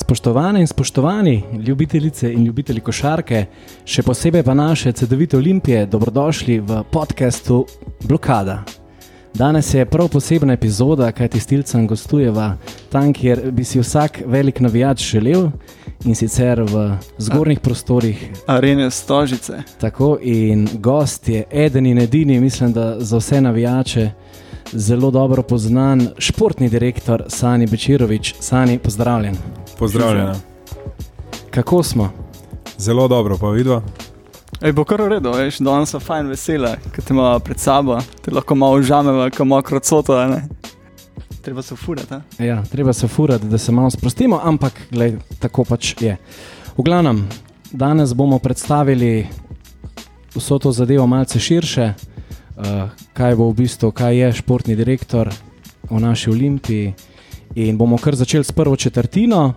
Spoštovane in spoštovani, ljubitelice in ljubitelji košarke, še posebej pa naše CD-vite olimpije, dobrodošli v podkastu Blokada. Danes je prav posebna epizoda, kaj ti stilcem gostujeva tam, kjer bi si vsak velik navijač želel in sicer v zgornjih prostorih. Arene Stožice. Tako in gost je eden in edini, mislim, da za vse navijače zelo dobro poznan športni direktor Sani Bečirovič. Sani, pozdravljen. Pozdravljena. Kako smo? Zelo dobro, pa vidva. Ej, bo kar v redu, veš, danes so fajn vesele, ker te imamo pred sabo, te lahko malo užamemo, kot mokro coto. Ne? Treba se furati. Ja, treba se furati, da se malo sprostimo, ampak gled, tako pač je. V glavnem, danes bomo predstavili vso to zadevo malce širše, uh, kaj bo v bistvu, kaj je športni direktor v naši Olimpiji. In bomo kar začeli s prvo četrtino.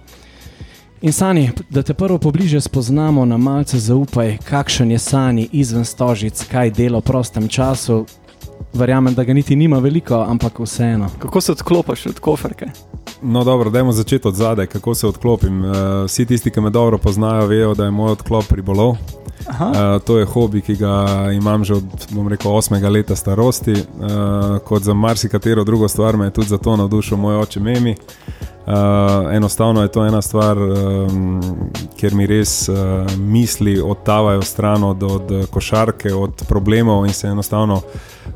In Sani, da te prvo pobliže spoznamo, na malce zaupaj, kakšen je Sani izven stožic, kaj dela v prostem času. Verjamem, da ga niti nima veliko, ampak vseeno. Kako se odklopiš od koferke? No, dobro, dajmo začeti od zadaj, kako se odklopim. Uh, vsi tisti, ki me dobro poznajo, vejo, da je moj odklop ribolov. Uh, to je hobi, ki ga imam že od rekel, 8 let starosti. Uh, kot za marsikatero drugo stvar, me je tudi zato navdušil moj oče Memi. Uh, Uh, enostavno je to ena stvar, um, kjer mi res uh, misli odtavajo stran od, od košarke, od problemov in se enostavno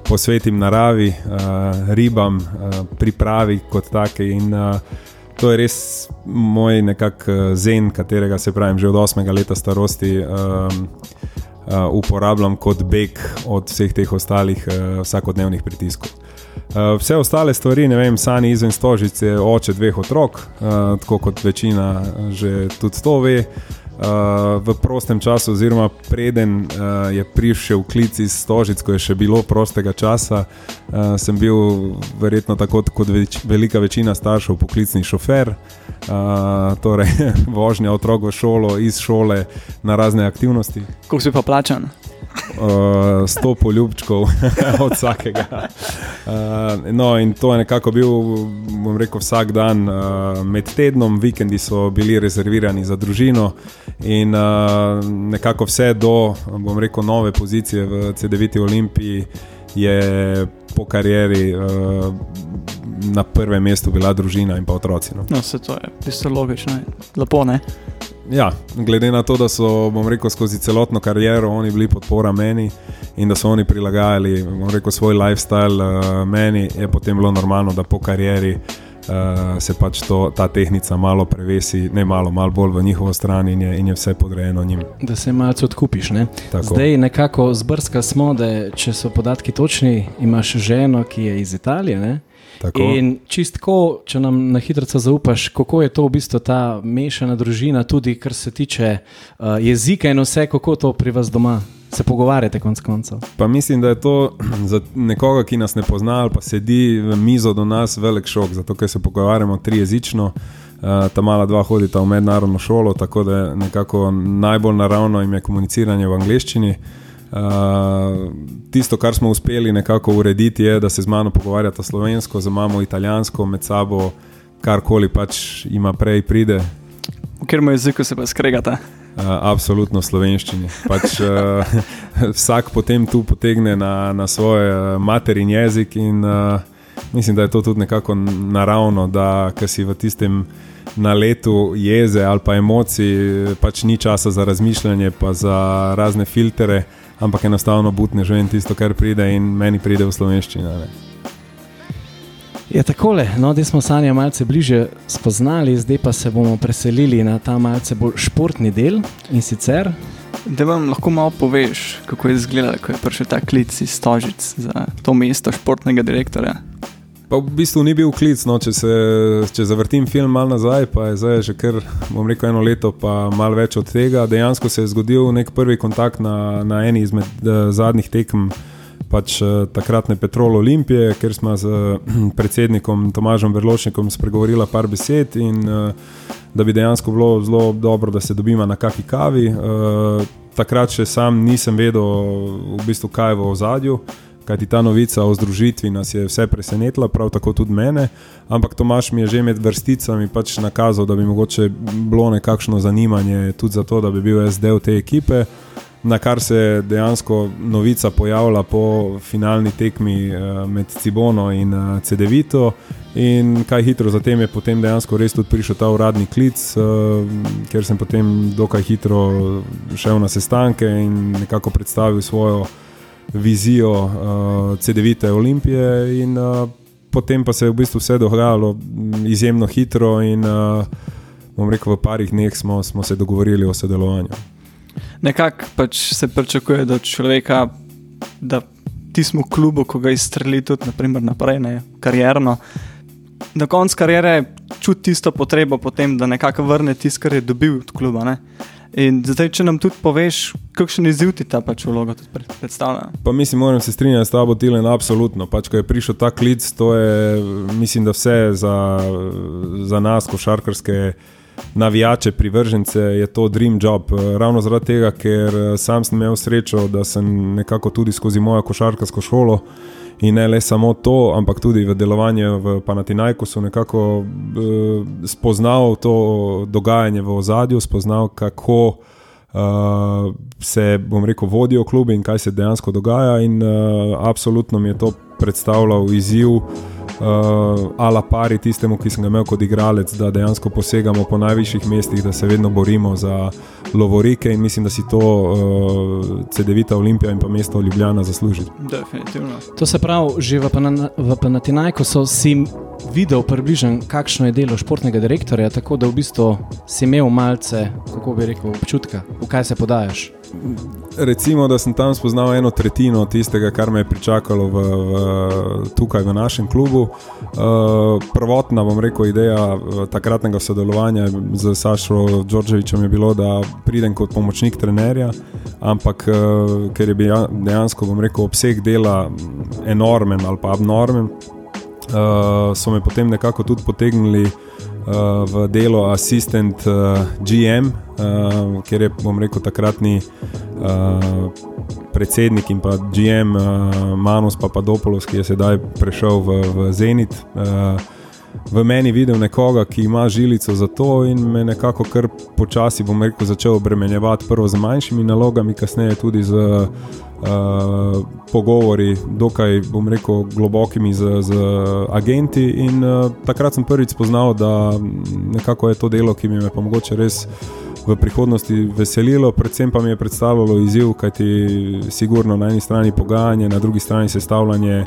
posvetim naravi, uh, ribam, uh, pripravi kot take. In, uh, to je res moj nekakšen zen, katerega se pravim že od 8 leta starosti. Um, Uh, uporabljam kot beg od vseh teh ostalih uh, vsakodnevnih pritiskov. Uh, vse ostale stvari, ne vem, sani izven stožice, oče dveh otrok, uh, tako kot večina že tudi to ve. Uh, v prostem času, oziroma preden uh, je prišel klic iz stožic, ko je še bilo prostega časa, uh, sem bil verjetno tako kot več, velika večina staršev poklicni šofer, uh, torej vožnja otrok v šolo, iz šole na razne aktivnosti. Kako si pa plačan? Uh, sto poljubčkov od vsakega. Uh, no, in to je nekako bil, bom rekel, vsak dan uh, med tednom, vikendi so bili rezervirani za družino, in uh, nekako vse do, bom rekel, nove pozicije v CD-viti Olimpiji je po karieri. Uh, Na prvem mestu bila družina in pa otroci. No, no se to je, tisto logično, lepo ne. Ja, glede na to, da so rekel, skozi celotno kariero oni bili podpora meni in da so oni prilagajali rekel, svoj lifestyle uh, meni, je potem bilo normalno, da po karieri uh, se pač to, ta tehnika malo prevesi, ne malo, malo bolj v njihovo stran in je, in je vse podrejeno njim. Da se malce odkupiš. Ne? Zdaj nekako zbrska smo, da če so podatki točni, imaš ženo, ki je iz Italije. Ne? Tako. In čistko, če nam na hitro zaupaš, kako je to v bistvu ta mešana družina, tudi kar se tiče uh, jezika in vse, kako to pri vas doma. Se pogovarjate, konc koncev. Pa mislim, da je to za nekoga, ki nas ne pozna, ali pa sedi v mizo do nas, velik šok, zato ker se pogovarjamo trijezično. Uh, ta mala dva hodita v mednarodno šolo, tako da je nekako najbolj naravno jim je komuniciranje v angleščini. Uh, Uh, tisto, kar smo uspeli nekako urediti, je, da se z mano pogovarjata slovensko, z mamo italijansko, med sabo, karkoli pač ima prej pride. V katerem jeziku se pa skregata? Uh, absolutno slovenščini. Pač, uh, vsak potem tu potegne na, na svoj uh, materin jezik, in uh, mislim, da je to tudi nekako naravno, da si v tistem naletu jeze ali pa emocij, pač ni časa za razmišljanje, pa za razne filtre ampak enostavno butne že in tisto, kar pride in meni pride v slovenščino. Je ja, tako, no, da smo sanje malce bliže spoznali, zdaj pa se bomo preselili na ta malce bolj športni del in sicer. Da vam lahko malo poveš, kako je izgledalo, ko je prišel ta klic iz Stožic za to mesto športnega direktorja. Pa v bistvu ni bil klic, no, če, se, če zavrtim film malo nazaj, pa je zdaj že kar, bom rekel, eno leto, pa malo več od tega. Dejansko se je zgodil nek prvi kontakt na, na eni izmed uh, zadnjih tekem pač, uh, takratne Petrol Olimpije, ker smo z predsednikom Tomažom Verločnikom spregovorili par besed in uh, da bi dejansko bilo zelo dobro, da se dobimo na kaki kavi. Takrat še sam nisem vedel, v bistvu, kaj je v ozadju kajti ta novica o združitvi nas je vse presenetila, prav tako tudi mene. Ampak Tomaš mi je že med vrsticami pač nakazal, da bi mogoče bilo nekakšno zanimanje tudi za to, da bi bil jaz del te ekipe. Na kar se je dejansko novica pojavila po finalni tekmi uh, med Cibono in uh, CD-Vito, in kaj hitro zatem je potem dejansko res tudi prišel ta uradni klic, uh, ker sem potem dokaj hitro šel na sestanke in nekako predstavil svojo vizijo uh, CD-Vite Olimpije. In, uh, potem pa se je v bistvu vse dogajalo izjemno hitro, in uh, rekel, v parih dneh smo, smo se dogovorili o sodelovanju nekako pač se pričakuje od človeka, da ti smo v klubu, ko ga izstreli tudi naprimer, naprej, ne, karjerno. Na koncu karijere čuti tisto potrebo potem, da nekako vrne tisto, kar je dobil od kluba. Ne. In zdaj, če nam tudi poveš, kakšen izziv ti ta pač vloga predstavlja. Pa mislim, moram se strinjati s tabo, Tilen, absolutno. Pač, ko je prišel ta klic, to je, mislim, da vse za, za nas, košarkarske navijače, privržence, je to dream job. Ravno zaradi tega, ker eh, sam sem imel srečo, da sem nekako tudi skozi mojo košarkarsko šolo. In ne le samo to, ampak tudi v delovanju v Panatinajku so nekako uh, spoznal to dogajanje v ozadju, spoznal, kako uh, se, bom rekel, vodijo klubi in kaj se dejansko dogaja. In uh, absolutno mi je to predstavljal izziv uh, ala pari tistemu, ki sem ga imel kot igralec, da dejansko posegamo po najvišjih mestih, da se vedno borimo za lovorike in mislim, da si to uh, CD-vita Olimpija in pa mesto Ljubljana zasluži. Definitivno. To se pravi, že v, v Panatinajku so si videl približno, kakšno je delo športnega direktorja, tako da v bistvu si imel malce, kako bi rekel, občutka, v kaj se podajaš. Recimo, da sem tam spoznal eno tretjino tistega, kar me je pričakalo v, v, tukaj v našem klubu. Uh, prvotna, bom rekel, ideja uh, takratnega sodelovanja z Sašo Đorđevičem je bilo, da pridem kot pomočnik trenerja, ampak uh, ker je bil dejansko, bom rekel, obseg dela enormen ali pa abnormen, uh, so me potem nekako tudi potegnili v delo asistent uh, GM, uh, ker je, bom rekel, takratni predsednik in pa GM Manus Papadopoulos, ki je sedaj prešel v, v Zenit. Uh, V meni videl nekoga, ki ima žilico za to, in me nekako kar počasi, bom rekel, začel obremenjevati prvo z manjšimi nalogami, kasneje tudi z uh, uh, pogovori, dokaj, bom rekel, globokimi z, z agenti. In uh, takrat sem prvič spoznal, da nekako je to delo, ki mi je pa mogoče res v prihodnosti veselilo, predvsem pa mi je predstavljalo izziv, kajti sigurno na eni strani pogajanje, na drugi strani sestavljanje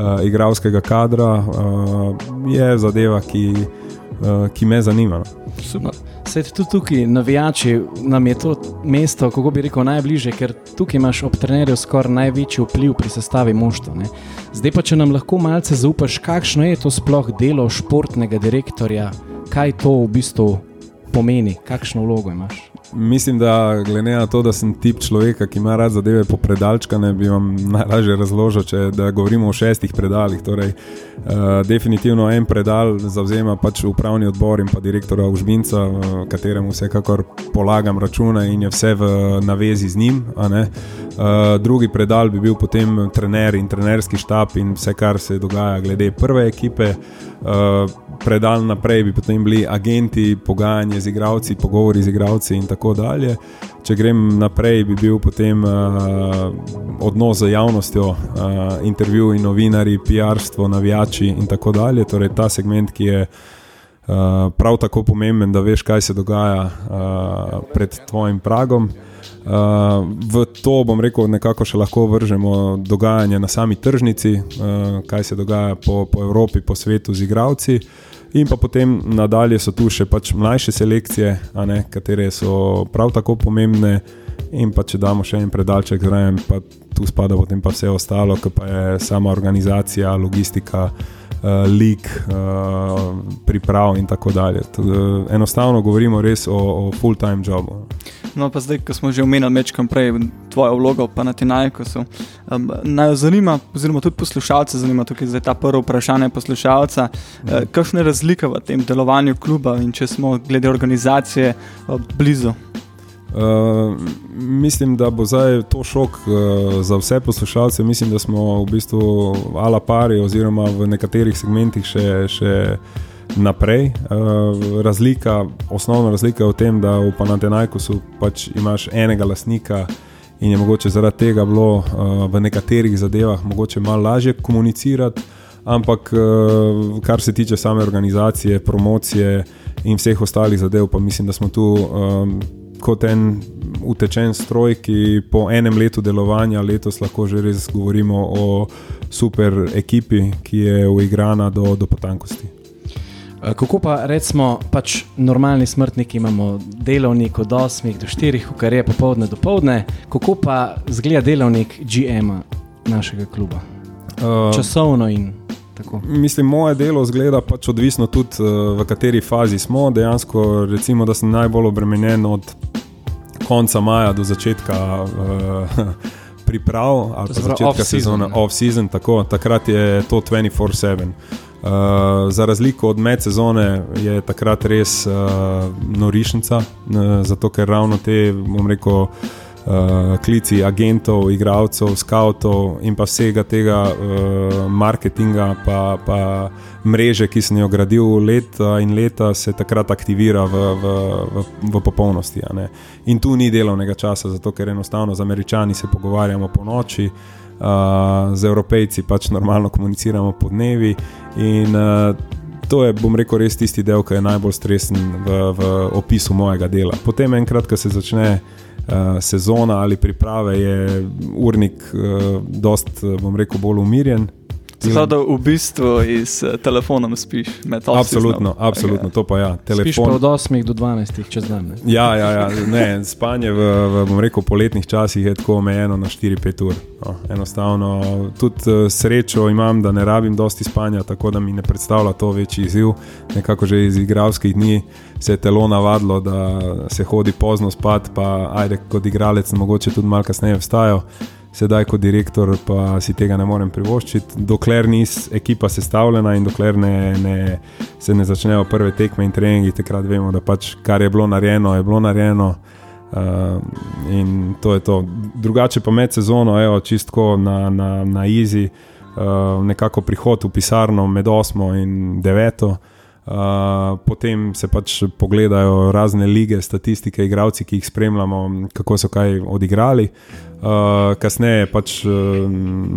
uh, igralskega kadra uh, je zadeva, ki, uh, ki me zanima. No. Super. Sedaj tudi tukaj, navijači, nam je to mesto, kako bi rekel, najbližje, ker tukaj imaš ob trenerju skoraj največji vpliv pri sestavi moštva. Zdaj pa, če nam lahko malce zaupaš, kakšno je to sploh delo športnega direktorja, kaj to v bistvu pomeni, kakšno vlogo imaš. Mislim, da glede na to, da sem tip človeka, ki ima rad zadeve po predalčkane, bi vam najlažje razložil, če govorimo o šestih predalih. Torej, uh, definitivno en predal zauzema pač upravni odbor in pa direktora Užbinca, uh, kateremu vsekakor polagam račune in je vse v navezi z njim. Uh, drugi predal bi bil potem trener in trenerski štab in vse, kar se dogaja glede prve ekipe. Uh, predal naprej bi potem bili agenti, pogajanje z igravci, pogovori z igravci in tako dalje. Če grem naprej, bi bil potem uh, odnos z javnostjo, uh, intervjuji, novinari, PR-stvo, navijači in tako dalje. Torej ta segment, ki je uh, prav tako pomemben, da veš, kaj se dogaja uh, pred tvojim pragom. Uh, v to bom rekel, nekako še lahko vržemo dogajanje na sami tržnici, uh, kaj se dogaja po, po Evropi, po svetu z igravci. Uh, In pa potem nadalje so tu še pač mlajše selekcije, ne, katere so prav tako pomembne. In pa če damo še en predalček zraven, pa tu spada potem pa vse ostalo, ki pa je sama organizacija, logistika, uh, lik, uh, priprav in tako dalje. Tud, uh, enostavno govorimo res o, o full-time jobu. No, pa zdaj, ko smo že omenili večkrat prej tvojo vlogo, pa na Tinajku. Um, naj zanima, oziroma tudi poslušalce zanima, tukaj je ta prvo vprašanje poslušalca. Uh, kakšna je razlika v tem delovanju kluba in če smo glede organizacije uh, blizu? Uh, mislim, da bo zdaj to šok uh, za vse poslušalce. Mislim, da smo v bistvu ala pari, oziroma v nekaterih segmentih še, še naprej. Uh, razlika, osnovna razlika je v tem, da v Panatenajkosu pač imaš enega lasnika in je mogoče zaradi tega bilo uh, v nekaterih zadevah mogoče malo lažje komunicirati. Ampak, uh, kar se tiče same organizacije, promocije in vseh ostalih zadev, pa mislim, da smo tu um, kot en utečen stroj, ki po enem letu delovanja, letos lahko že res govorimo o super ekipi, ki je uigrana do, do potankosti. Eh, kako pa recimo, pač normalni smrtniki imamo delovnik od 8 do 4, kar je popoldne do povdne, kako pa zgleda delovnik GM-a našega kluba? Uh, Časovno in tako. Mislim, moje delo zgleda pač odvisno tudi uh, v kateri fazi smo. Dejansko, recimo, da sem najbolj obremenjen od konca maja do začetka. Uh, Priprav ali pa začetka off sezone, off-season, tako takrat je to 24-7. Uh, za razliko od medsezone je takrat res uh, norišnica, uh, zato ker ravno te, bom rekel, uh, klici agentov, igralcev, skavtov in pa vsega tega uh, marketinga, pa, pa mreže, ki sem jo gradil leta in leta, se takrat aktivira v, v, v, v popolnosti. In tu ni delovnega časa, zato ker enostavno z američani se pogovarjamo po noči uh, z evropejci pač normalno komuniciramo po dnevi. In uh, to je, bom rekel, res tisti del, ki je najbolj stresen v, v opisu mojega dela. Potem, enkrat, ko se začne uh, sezona ali priprave, je urnik uh, dost, bom rekel, bolj umirjen. Zato, da v bistvu iz uh, telefona spiš med oči. Absolutno, absolutno, to pa ja. Telefon... Spiš od 8 do 12, če znam. Ne? Ja, ja, ja ne, spanje v, v, bom rekel, poletnih časih je tako omejeno na 4-5 ur. No, enostavno, tudi uh, srečo imam, da ne rabim dosti spanja, tako da mi ne predstavlja to večji izziv. Nekako že iz igralskih dni se je telo navadilo, da se hodi pozno spat, pa ajde kot igralec, mogoče tudi malo kasneje vstajajo sedaj kot direktor pa si tega ne morem privoščiti, dokler ni ekipa sestavljena in dokler ne, ne, se ne začnejo prve tekme in treningi, takrat vemo, da pač kar je bilo narejeno, je bilo narejeno. Uh, in to je to. Drugače pa med sezono, evo, čistko na, na, na Izi, uh, nekako prihod v pisarno med 8 in 9. Uh, potem se pač pogledajo razne lige, statistike, igravci, ki jih spremljamo, kako so kaj odigrali. Uh, kasneje pač uh,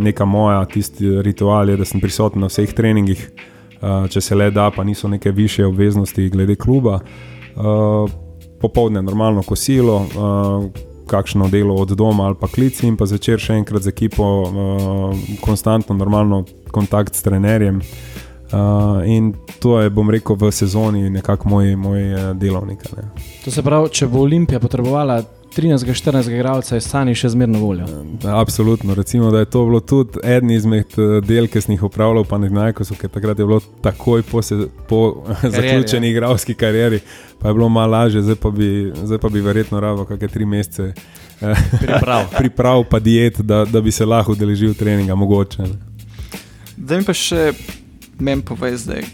neka moja, tisti ritual je, da sem prisoten na vseh treningih, uh, če se le da, pa niso neke više obveznosti glede kluba. Uh, popovdne normalno kosilo. Uh, Kakšno delo od doma ali pa klici, in pa zvečer še enkrat z ekipo, uh, konstantno, normalno kontakt s trenerjem, uh, Uh, in to je, bom rekel, v sezoni nekako moj, moj uh, delovnik. Ne. To se pravi, če bo Olimpija potrebovala 13-14 igralcev, je Sani še zmerno voljo. Uh, absolutno. Recimo, da je to bilo tudi eden izmed del, ki sem jih upravljal, pa ne znaj, ko so takrat je bilo takoj po, se, po zaključeni igralski karieri, pa je bilo malo lažje, zdaj pa bi, zdaj pa bi verjetno rabo kakšne tri mesece. Priprav. Priprav pa diet, da, da bi se lahko udeležil treninga, mogoče. Da mi pa še meni povej, zdaj,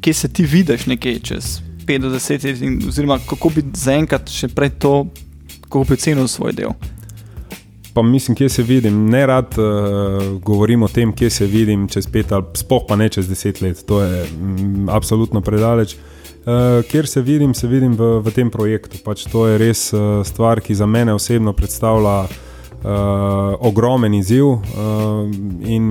kje se ti vidiš nekaj čez 50 let, oziroma kako bi zaenkrat še prej to, kako bi cenil svoj del. Pa mislim, kje se vidim. Ne rad uh, govorim o tem, kje se vidim čez pet ali spoh pa ne čez deset let. To je mm, absolutno predaleč. Uh, kjer se vidim, se vidim v, v tem projektu. Pač to je res uh, stvar, ki za mene osebno predstavlja uh, ogromen izziv uh, in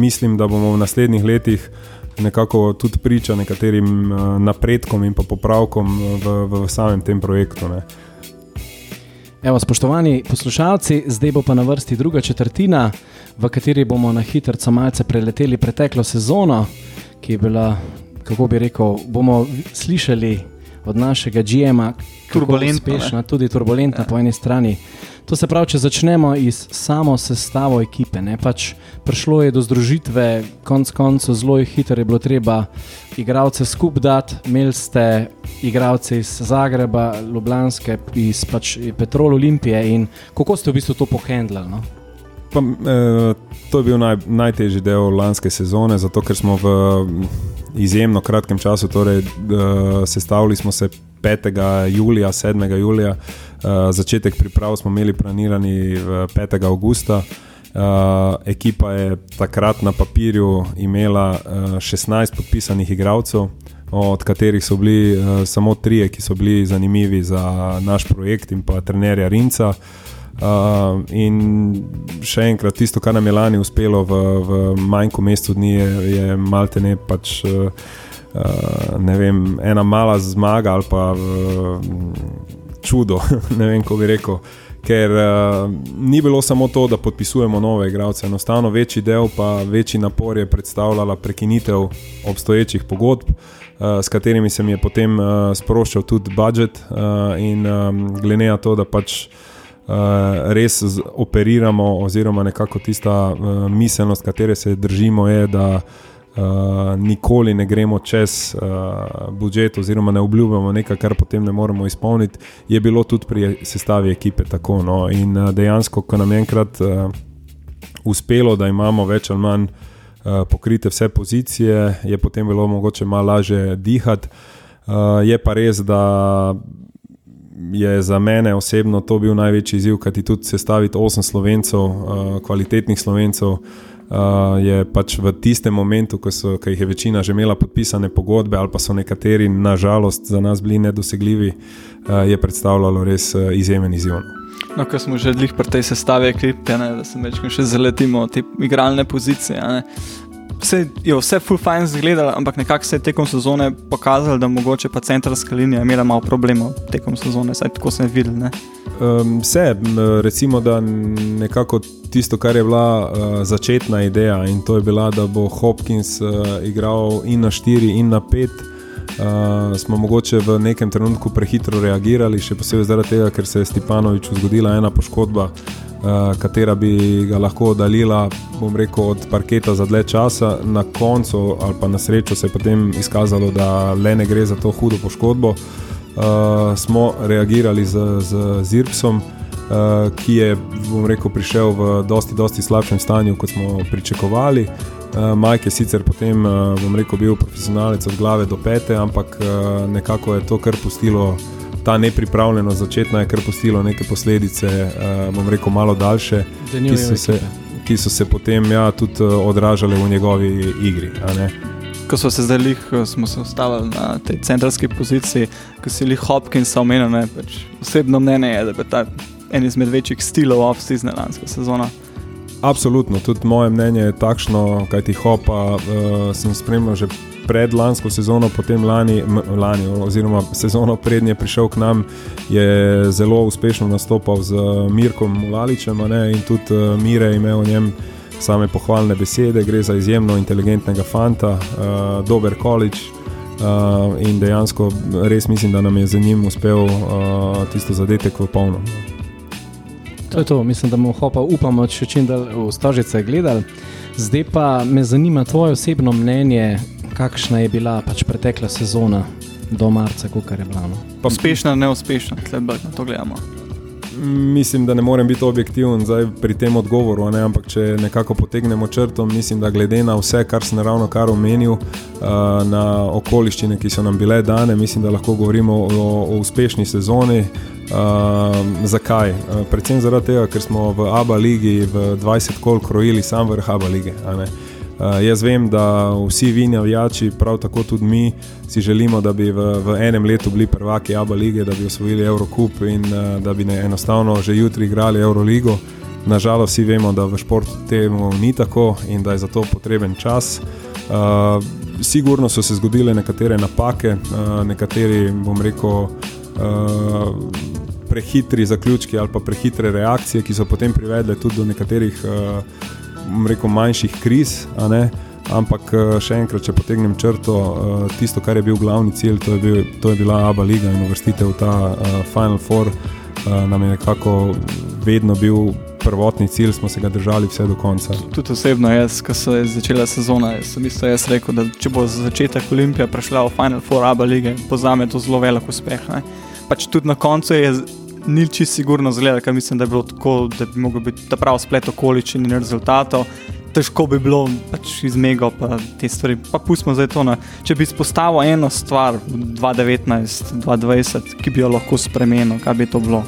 mislim, da bomo v naslednjih letih nekako tudi priča nekaterim uh, napredkom in popravkom v, v, v samem tem projektu. Ne. Evo, spoštovani poslušalci, zdaj bo pa na vrsti druga četrtina, v kateri bomo na hitro malce preleteli preteklo sezono, ki je bila, kako bi rekel, bomo slišali od našega GM-a, je uspešna, tudi turbulentna ja. po eni strani. To se pravi, če začnemo iz samo sestavo ekipe. Pač prišlo je do združitve, konc koncev zelo hitro je bilo treba igralce skupaj dati. Imeli ste igralce iz Zagreba, Ljubljanske, iz pač Petrol Olimpije in kako ste v bistvu to pohendlali? No? Pa, eh, to je bil naj, najtežji del lanske sezone, zato ker smo v izjemno kratkem času, torej, eh, sestavili smo se 5. julija, 7. julija. Uh, začetek priprav smo imeli planirani 5. augusta. Uh, ekipa je takrat na papirju imela uh, 16 podpisanih igralcev, od katerih so bili uh, samo trije, ki so bili zanimivi za naš projekt in pa trenerja Rinca. Uh, Uh, in še enkrat, tisto, kar nam je lani uspelo v, v manjku mestu dni, je, je malte ne pač. Uh, ne vem, ena mala zmaga ali pa uh, čudo, ne vem, kako bi rekel. Ker uh, ni bilo samo to, da podpisujemo nove igralce, enostavno večji del, pa večji napor je predstavljala prekinitev obstoječih pogodb, uh, s katerimi se mi je potem uh, sproščal tudi budžet. Uh, in um, glede na to, da pač uh, res operiramo, oziroma nekako tista uh, miselnost, katere se držimo, je, da uh, nikoli ne gremo čez uh, budžet, oziroma ne obljubljamo nekaj, kar potem ne moremo izpolniti, je bilo tudi pri sestavi ekipe tako. No? In uh, dejansko, ko nam je enkrat uh, uspelo, da imamo več ali manj. Pokrite vse pozicije, je potem bilo mogoče malo lažje dihati. Uh, je pa res, da je za mene osebno to bil največji izziv, kajti tudi sestaviti osem slovencev, uh, kvalitetnih slovencev, uh, je pač v tistem momentu, ko, so, ko jih je večina že imela podpisane pogodbe, ali pa so nekateri, nažalost, za nas bili nedosegljivi, uh, je predstavljalo res uh, izjemen izziv. No, ko smo že dlih pri tej sestavi, kripte, ne, da se večkrat še zaletimo te igralne pozicije vse, je vse full fine zgledalo, ampak nekako se je tekom sezone pokazalo, da mogoče pa centralska linija imela malo problemov tekom sezone, saj tako sem videl. Um, vse, recimo, da nekako tisto, kar je bila uh, začetna ideja in to je bila, da bo Hopkins uh, igral in na 4 in na 5. Uh, smo mogoče v nekem trenutku prehitro reagirali, še posebej zaradi tega, ker se je Stepanoviču zgodila ena poškodba, uh, katera bi ga lahko oddaljila, bom rekel, od parketa za dlje časa. Na koncu, ali pa na srečo, se je potem izkazalo, da le ne gre za to hudo poškodbo. Uh, smo reagirali z, z Zirpsom, uh, ki je, bom rekel, prišel v dosti, dosti slabšem stanju, kot smo pričakovali. Uh, Mike je sicer potem, uh, bom rekel, bil profesionalec od glave do pete, ampak uh, nekako je to kar pustilo ta nepripravljenost začetna je kar postilo neke posledice, uh, bom rekel, malo daljše, ki so, se, ki so se potem ja, tudi uh, odražale v njegovi igri. Ko smo se zdaj, lih, eh, smo se ustavili na tej centralni poziciji, ko si jih Hopkins omenil, pač osebno mnenje je, da je ta en izmed večjih stilov off-season lanske sezone. Absolutno, tudi moje mnenje je takšno, kaj ti hopa, uh, sem spremljal že pred lansko sezono, potem lani, lani, oziroma sezono prednje prišel k nam, je zelo uspešno nastopal z Mirkom Laličem in tudi uh, Mire je imel o njem same pohvalne besede. Gre za izjemno inteligentnega fanta, uh, dober količ. Uh, in dejansko res mislim, da nam je za njim uspel uh, tisto zadetek v polno. To je to, mislim, da bomo hopa, upamo, če čim dalj v stožice gledali. Zdaj pa me zanima tvoje osebno mnenje, kakšna je bila pač pretekla sezona do marca, kako je bilo. No? Uspešna, neuspešna, tle pa na to gledamo. Mislim, da ne morem biti objektiven pri tem odgovoru, ne? ampak če nekako potegnemo črto, mislim, da glede na vse, kar sem ravno kar omenil, uh, na okoliščine, ki so nam bile dane, mislim, da lahko govorimo o, o uspešni sezoni. Uh, zakaj? Uh, predvsem zaradi tega, ker smo v Abu Leiji v 20 kol krojili sam vrh Abu Leige. Uh, jaz vem, da vsi vi, navijači, prav tako tudi mi, si želimo, da bi v, v enem letu bili prvaki Abu Leige, da bi osvojili Eurocup in uh, da bi ne, enostavno že jutri igrali Euroligo. Nažalost, vsi vemo, da v športu temu ni tako in da je za to potreben čas. Uh, sigurno so se zgodile nekatere napake, uh, nekateri, bom rekel, uh, prehitri zaključki ali pa prehitre reakcije, ki so potem privedle tudi do nekaterih. Uh, rekel, manjših kriz. Ampak eh, še enkrat, če potegnem črto, eh, tisto, kar je bil glavni cilj, to je, bil, to je bila Abu Leiga in uvrstitev v ta uh, Final Four, nam je nekako vedno bil prvotni cilj, smo se ga držali vse do konca. Tudi osebno, jaz, ko se je začela sezona, sem isto jaz rekel, da če bo za začetek Olimpija prišla v Final Four Abu Leige, bo za me to zelo velik uspeh. Pač tudi na koncu je ni čisto sigurno zgleda, ker mislim, da je bilo tako, da bi lahko bil ta pravi splet okoliščin in rezultatov. težko bi bilo pač iz mega pa te stvari. Pa pustimo zdaj to. Ne. Če bi izpostavil eno stvar 2019-2020, ki bi jo lahko spremenil, kaj bi to bilo?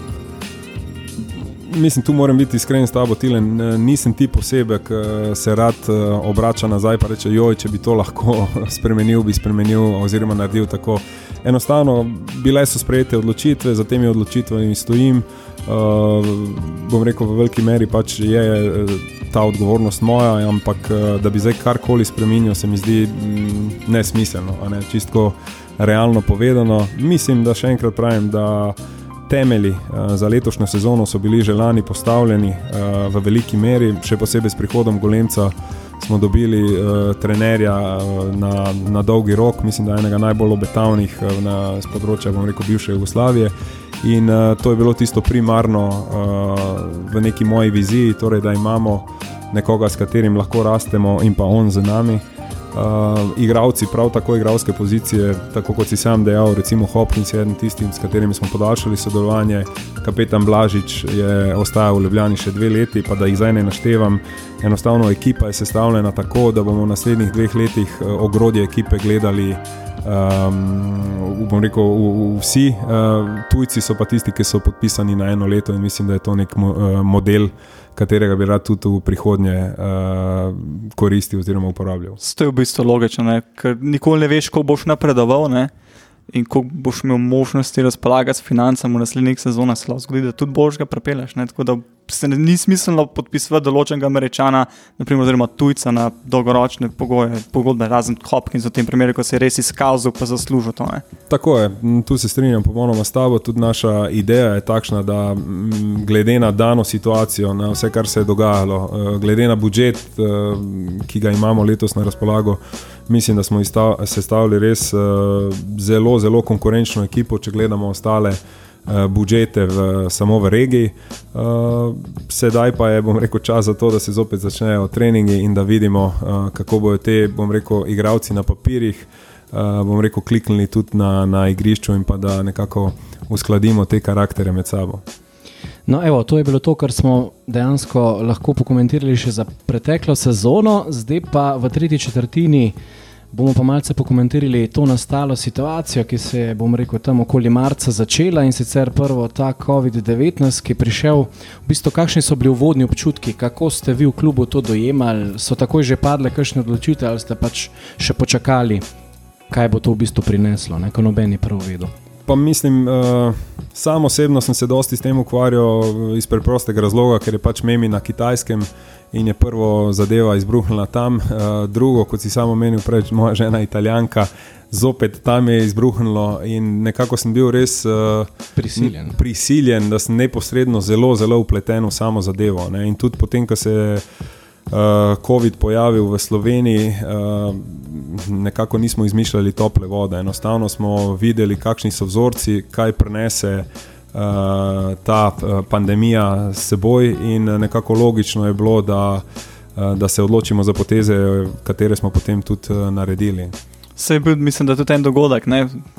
Mislim, tu moram biti iskren s tabo, Tilen. Nisem ti posebej, ki se rad eh, obrača nazaj in reče: Joj, če bi to lahko spremenil, bi spremenil oziroma naredil tako. Enostavno, bile so sprejete odločitve, za temi odločitvami stojim. Uh, bom rekel, v veliki meri pač je uh, ta odgovornost moja, ampak uh, da bi zdaj karkoli spremenil, se mi zdi mm, nesmiselno. Ne? Čisto realno povedano, mislim, da še enkrat pravim, da temelji uh, za letošnjo sezono so bili že lani postavljeni uh, v veliki meri, še posebej s prihodom Golemca. Smo dobili uh, trenerja uh, na, na dolgi rok, mislim, da enega najbolj obetavnih uh, na področju, bom rekel, bivše Jugoslavije. In uh, to je bilo tisto primarno uh, v neki moji viziji, torej, da imamo nekoga, s katerim lahko rastemo, in pa on z nami. Uh, igravci, prav tako igralske pozicije, tako kot si sam dejal, recimo Hopkins je eden tistim, s katerimi smo podaljšali sodelovanje. Kapetan Blažič je ostajal v Ljubljani še dve leti, pa da jih zdaj ne naštevam. Enostavno ekipa je sestavljena tako, da bomo v naslednjih dveh letih ogrodje ekipe gledali Um, bom rekel, vsi uh, tujci so pa tisti, ki so podpisani na eno leto, in mislim, da je to nek mo uh, model, katerega bi rad tudi v prihodnje uh, koristil oziroma uporabljal. To je v bistvu logično, ker nikoli ne veš, ko boš napredoval. Ne? In ko boš imel možnosti razpolagati s financami v naslednjih sezonah, se lahko zgodi, da tudi boš ga prepeleš. Ne? Tako da se ne, ni smiselno podpisovati določenega američana, naprimer, oziroma tujca na dolgoročne pogoje, pogodbe, razen Hopkins v tem primeru, ko se je res izkazal, pa zaslužil to. Ne? Tako je, tu se strinjam popolnoma s tabo. Tudi naša ideja je takšna, da glede na dano situacijo, na vse, kar se je dogajalo, eh, glede na budžet, eh, ki ga imamo letos na razpolago mislim, da smo sestavili res uh, zelo, zelo konkurenčno ekipo, če gledamo ostale uh, budžete v, samo v regiji. Uh, sedaj pa je, bom rekel, čas za to, da se zopet začnejo treningi in da vidimo, uh, kako bodo te, bom rekel, igravci na papirjih. Uh, bom rekel, kliknili tudi na, na igrišču in pa da nekako uskladimo te karaktere med sabo. No, evo, to je bilo to, kar smo dejansko lahko pokomentirali še za preteklo sezono, zdaj pa v tretji četrtini bomo pa malce pokomentirali to nastalo situacijo, ki se je, bom rekel, tam okoli marca začela in sicer prvo ta COVID-19, ki je prišel. V bistvu, kakšni so bili uvodni občutki, kako ste vi v klubu to dojemali, so takoj že padle kakšne odločitve ali ste pač še počakali, kaj bo to v bistvu prineslo, neko nobeni prvo vedo pa mislim, uh, sam osebno sem se dosti s tem ukvarjal iz preprostega razloga, ker je pač memi na kitajskem in je prvo zadeva izbruhnila tam, uh, drugo, kot si samo menil, prej moja žena italijanka. Zopet tam je izbruhnilo, in nekako sem bil res uh, prisiljen. prisiljen, da sem neposredno zelo, zelo upleten v samo zadevo. Ne? In tudi potem, ko se je COVID pojavil v Sloveniji, uh, nekako nismo izmišljali tople vode. Enostavno smo videli, kakšni so vzorci, kaj prenese. Uh, ta uh, pandemija s seboj, in nekako logično je bilo, da, uh, da se odločimo za poteze, katere smo potem tudi uh, naredili. Se je bil, mislim, da tudi en dogodek,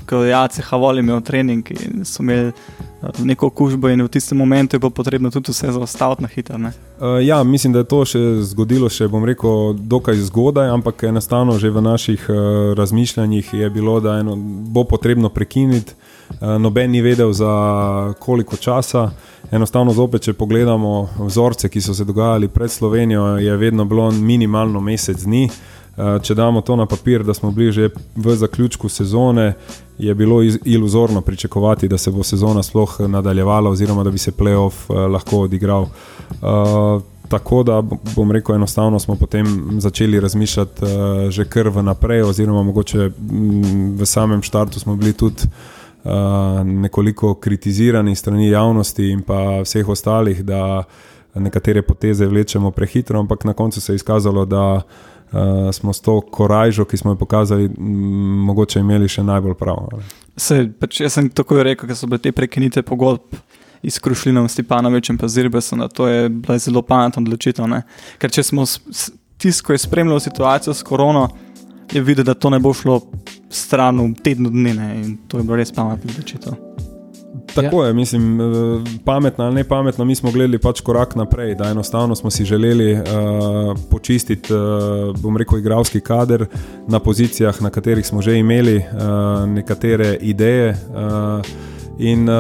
ko je Jace Havol imel trening in so imeli uh, neko kužbo, in v tistem momentu je bilo potrebno tudi vse zaustaviti na hitro. Uh, ja, mislim, da je to še zgodilo, še bom rekel, dokaj zgodaj, ampak enostavno že v naših uh, razmišljanjih je bilo, da eno, bo potrebno prekiniti. Uh, noben ni vedel, za koliko časa. Enostavno, zopet, če pogledamo vzorce, ki so se dogajali pred Slovenijo, je vedno bilo minimalno mesec dni. Eh, če damo to na papir, da smo bili že v zaključku sezone, je bilo iluzorno pričakovati, da se bo sezona sploh nadaljevala, oziroma da bi se playoff eh, lahko odigral. Eh, tako da bom rekel, enostavno smo potem začeli razmišljati že kar vnaprej, oziroma mogoče mm, v samem štartu smo bili tudi. Uh, nekoliko kritizirani strani javnosti in pa vseh ostalih, da nekatere poteze vlečemo prehitro, ampak na koncu se je izkazalo, da uh, smo s to korajžo, ki smo jo pokazali, mogoče imeli še najbolj prav. Se, pač jaz sem tako rekel, da so bile te prekinite pogodb. Iz Krušlina, Stepanovičem, pa Zirbesom, to je bila zelo pametna odločitev. Ker če smo tisto, ki je spremljal situacijo s korono, je videl, da to ne bo šlo stran v tednu dni ne? in to je bila res pametna odločitev. Tako ja. je, mislim, eh, pametno ali ne pametno, mi smo gledali pač korak naprej, da enostavno smo si želeli uh, počistiti, uh, bom rekel, igralski kader na pozicijah, na katerih smo že imeli uh, nekatere ideje. Uh, In uh,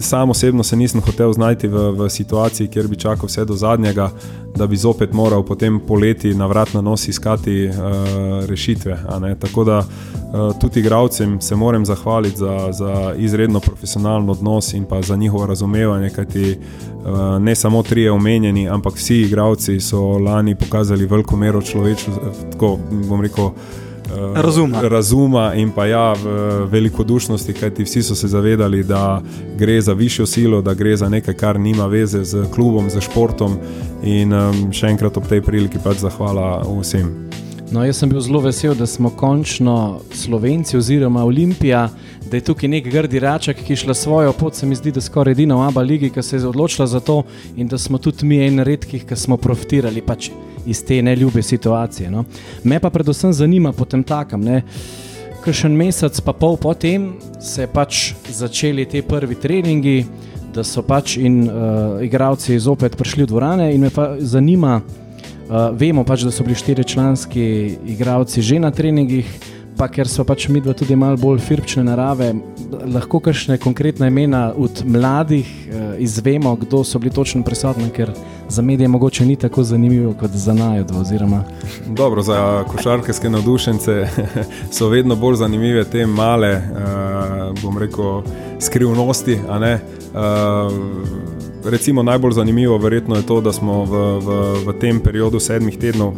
sam osebno se nisem hotel znajti v, v situaciji, kjer bi čakal vse do zadnjega, da bi zopet moral potem poleti na vrat na nos iskati uh, rešitve. Tako da uh, tudi igravcem se moram zahvaliti za, za izredno profesionalno odnos in pa za njihovo razumevanje, kajti uh, ne samo trije omenjeni, ampak vsi igravci so lani pokazali veliko mero človeštva, tako bom rekel. Eh, razuma. razuma in pa ja, velikodušnosti, kajti vsi so se zavedali, da gre za višjo silo, da gre za nekaj, kar nima veze z klubom, z športom. In um, še enkrat ob tej priliki pač zahvala vsem. No, jaz sem bil zelo vesel, da smo končno Slovenci oziroma Olimpija, da je tukaj nek grdi raček, ki je šla svojo pot. Se mi zdi, da je skoraj edina v Abu Leiji, ki se je odločila za to in da smo tudi mi en redkih, ki smo profitirali. Pač iz te neljube situacije. No. Me pa predvsem zanima potem takem. Ker še en mesec, pa pol potem, se je pač začeli ti prvi treningi, da so pač in uh, igravci zopet prišli v dvorane. In me pa zanima, uh, vemo pač, da so bili štiri članski igravci že na treningih, pa ker so pač mi dva tudi malo bolj firpčne narave, lahko kakšne konkretne imena od mladih uh, izvemo, kdo so bili točno prisotni, ker za medije mogoče ni tako zanimivo kot za najdvo. Oziroma... Dobro, za košarkarske navdušence so vedno bolj zanimive te male, uh, bom rekel, skrivnosti. Uh, recimo najbolj zanimivo verjetno je to, da smo v, v, v tem periodu sedmih tednov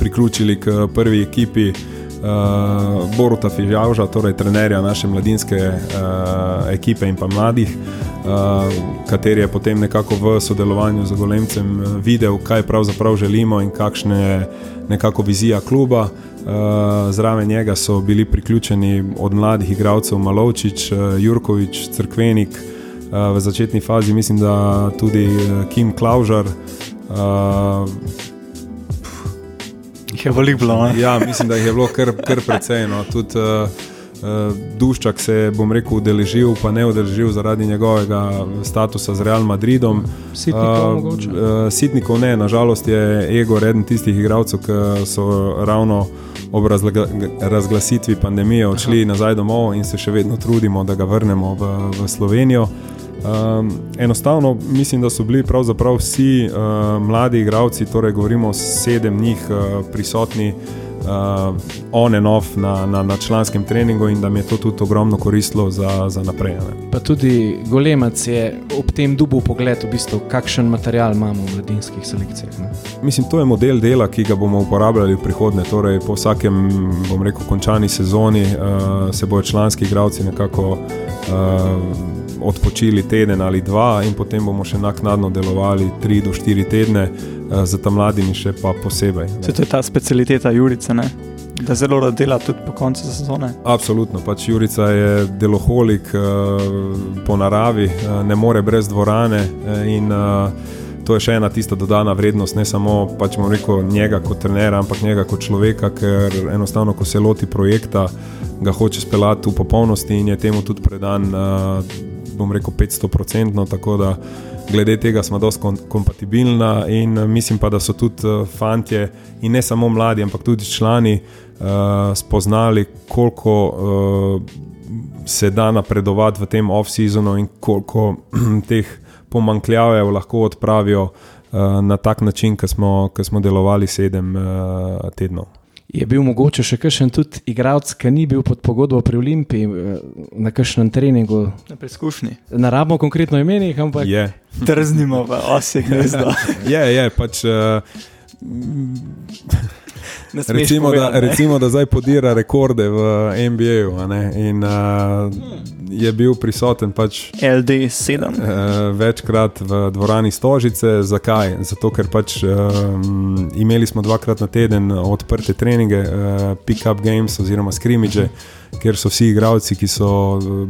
priključili k prvi ekipi uh, Boruta Fižavža, torej trenerja naše mladinske uh, ekipe in pa mladih, uh, kateri je potem nekako v sodelovanju z Golemcem videl, kaj pravzaprav želimo in kakšne je nekako vizija kluba. Uh, zraven njega so bili priključeni od mladih igralcev Malovčič, uh, Jurkovič, Crkvenik, uh, v začetni fazi mislim, da tudi Kim Klaužar. Uh, je veliko bilo. Ja, mislim, da jih je bilo kar, kar precej. No. Tudi uh, uh, Duščak se je, bom rekel, udeležil, pa ne udeležil zaradi njegovega statusa z Real Madridom. Sitnikov, uh, uh, Sitnikov ne, nažalost je ego eden tistih igralcev, ki so ravno. Ob razglasitvi pandemije odšli Aha. nazaj domov in se še vedno trudimo, da ga vrnemo v, v Slovenijo. Um, enostavno mislim, da so bili pravzaprav vsi uh, mladi igravci, torej govorimo sedem njih uh, prisotni. Uh, on and off na, na, na članskem treningu, in da mi je to tudi ogromno koristilo za, za naprej. Ne. Pa tudi Golemac je ob tem dubu pogled, v bistvu, kakšen material imamo v mladinskih selekcijah. Ne. Mislim, to je model dela, ki ga bomo uporabljali v prihodnje. Torej, po vsakem, bom rekel, končani sezoni uh, se bodo članski igravci nekako. Uh, odpočili teden ali dva, in potem bomo še naknadno delovali tri do štiri tedne, uh, za ta mladimi še pa posebej. Se to je ta specialiteta Jurice, ne? da zelo rada dela tudi po koncu sezone. Absolutno, pač Jurica je deloholik uh, po naravi, uh, ne more brez dvorane. Uh, in, uh, To je še ena tista dodana vrednost, ne samo pač rekel, njega kot trenera, ampak njega kot človeka, ker enostavno, ko se loti projekta, ga hoče speljati v popolnosti in je temu tudi predan. Uh, bom rekel, 500-odstotno, tako da glede tega smo dosti kompatibilna in eh, mislim pa, da so tudi uh, fantje in ne samo mladi, ampak tudi člani uh, spoznali, koliko uh, se da napredovati v tem off-seasonu in koliko teh pomankljajev lahko odpravijo uh, na tak način, ki smo, smo delovali sedem uh, tednov. Je bil mogoče še kakšen tudi igralec, ki ni bil pod pogodbo pri Olimpiji eh, na kakšnem treningu? Na preizkušnji. Na rabimo konkretno imenih, ampak je. Trznimo v osih, ne znam. Je, je, pač. Uh, recimo, da, recimo, da zdaj podira rekorde v NBA-ju in uh, je bil prisoten pač, LD7. Uh, večkrat v dvorani Stožice. Zakaj? Zato, ker pač, um, imeli smo dvakrat na teden odprte treninge, uh, pick-up games oziroma skrimidže. Ker so vsi igravci, ki so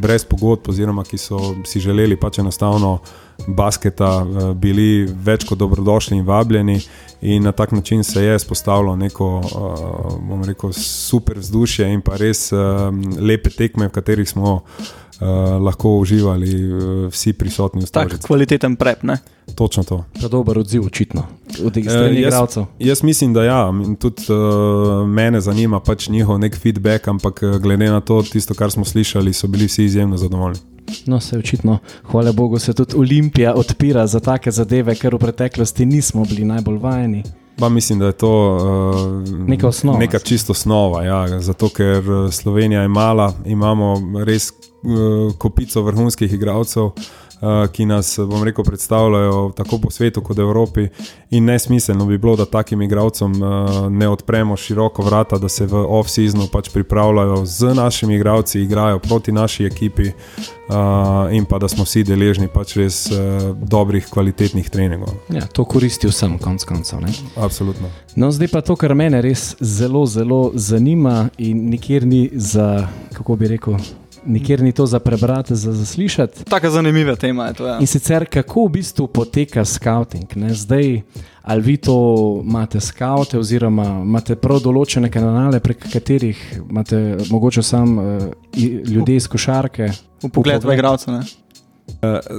brez pogodb, oziroma ki so si želeli pač enostavno basketa, bili več kot dobrodošli in vabljeni. In na tak način se je spostavilo neko, uh, bomo rekel, super vzdušje in pa res uh, lepe tekme, v katerih smo uh, lahko uživali uh, vsi prisotni v Tak Stožici. kvaliteten prep, ne? Točno to. Pa dober odziv, očitno, od teh Eh, strani jaz- igralcev. Jaz mislim, da ja, in tudi uh, mene zanima pač njihov nek feedback, ampak eh, glede na to, tisto, kar smo slišali, so bili vsi izjemno zadovoljni. No, se očitno, hvala Bogu, se tudi Olimpija odpira za take zadeve, ker v preteklosti nismo bili najbolj vajeni. Pa mislim, da je to uh, Neka osnova. Neka čisto osnova. Ja, zato, ker eh, Slovenija je mala, imamo res uh, kopico vrhunskih igralcev, uh, ki nas, bom rekel, predstavljajo tako po svetu kot v Evropi. In nesmiselno bi bilo, da takim igralcem uh, ne odpremo široko vrata, da se v off-seasonu pač pripravljajo z našimi igralci, igrajo proti naši ekipi uh, in pa da smo vsi deležni pač res dobrih, kvalitetnih treningov. Ja, to koristi vsem, konc koncev. ne. Absolutno. No, zdaj pa to, kar mene res zelo, zelo zanima in nikjer ni za, kako bi rekel, nikjer ni to za prebrati, za zaslišati. Taka zanimiva tema je to. Ja. In sicer, kako v bistvu poteka scouting? Ne? Zdaj, ali vi to imate skaute, oziroma imate prav določene kanale, prek katerih imate mogoče samo uh, ljudi iz košarke. V pogled v igralca. ne.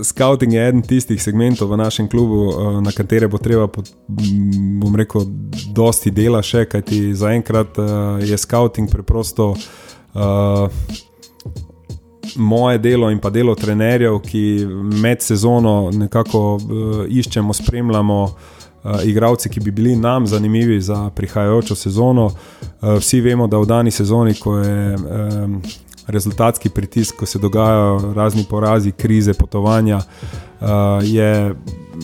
Scouting je eden tistih segmentov v našem klubu, eh, na katere bo treba, pod, m, bom rekel, dosti dela še, kajti zaenkrat eh, je scouting preprosto uh, moje delo in pa delo trenerjev, ki med sezono nekako uh, iščemo, spremljamo. Uh, igravci, ki bi bili nam zanimivi za prihajajočo sezono. Uh, vsi vemo, da v dani sezoni, ko je um, rezultatski pritisk, ko se dogajajo razni porazi, krize, potovanja, uh, je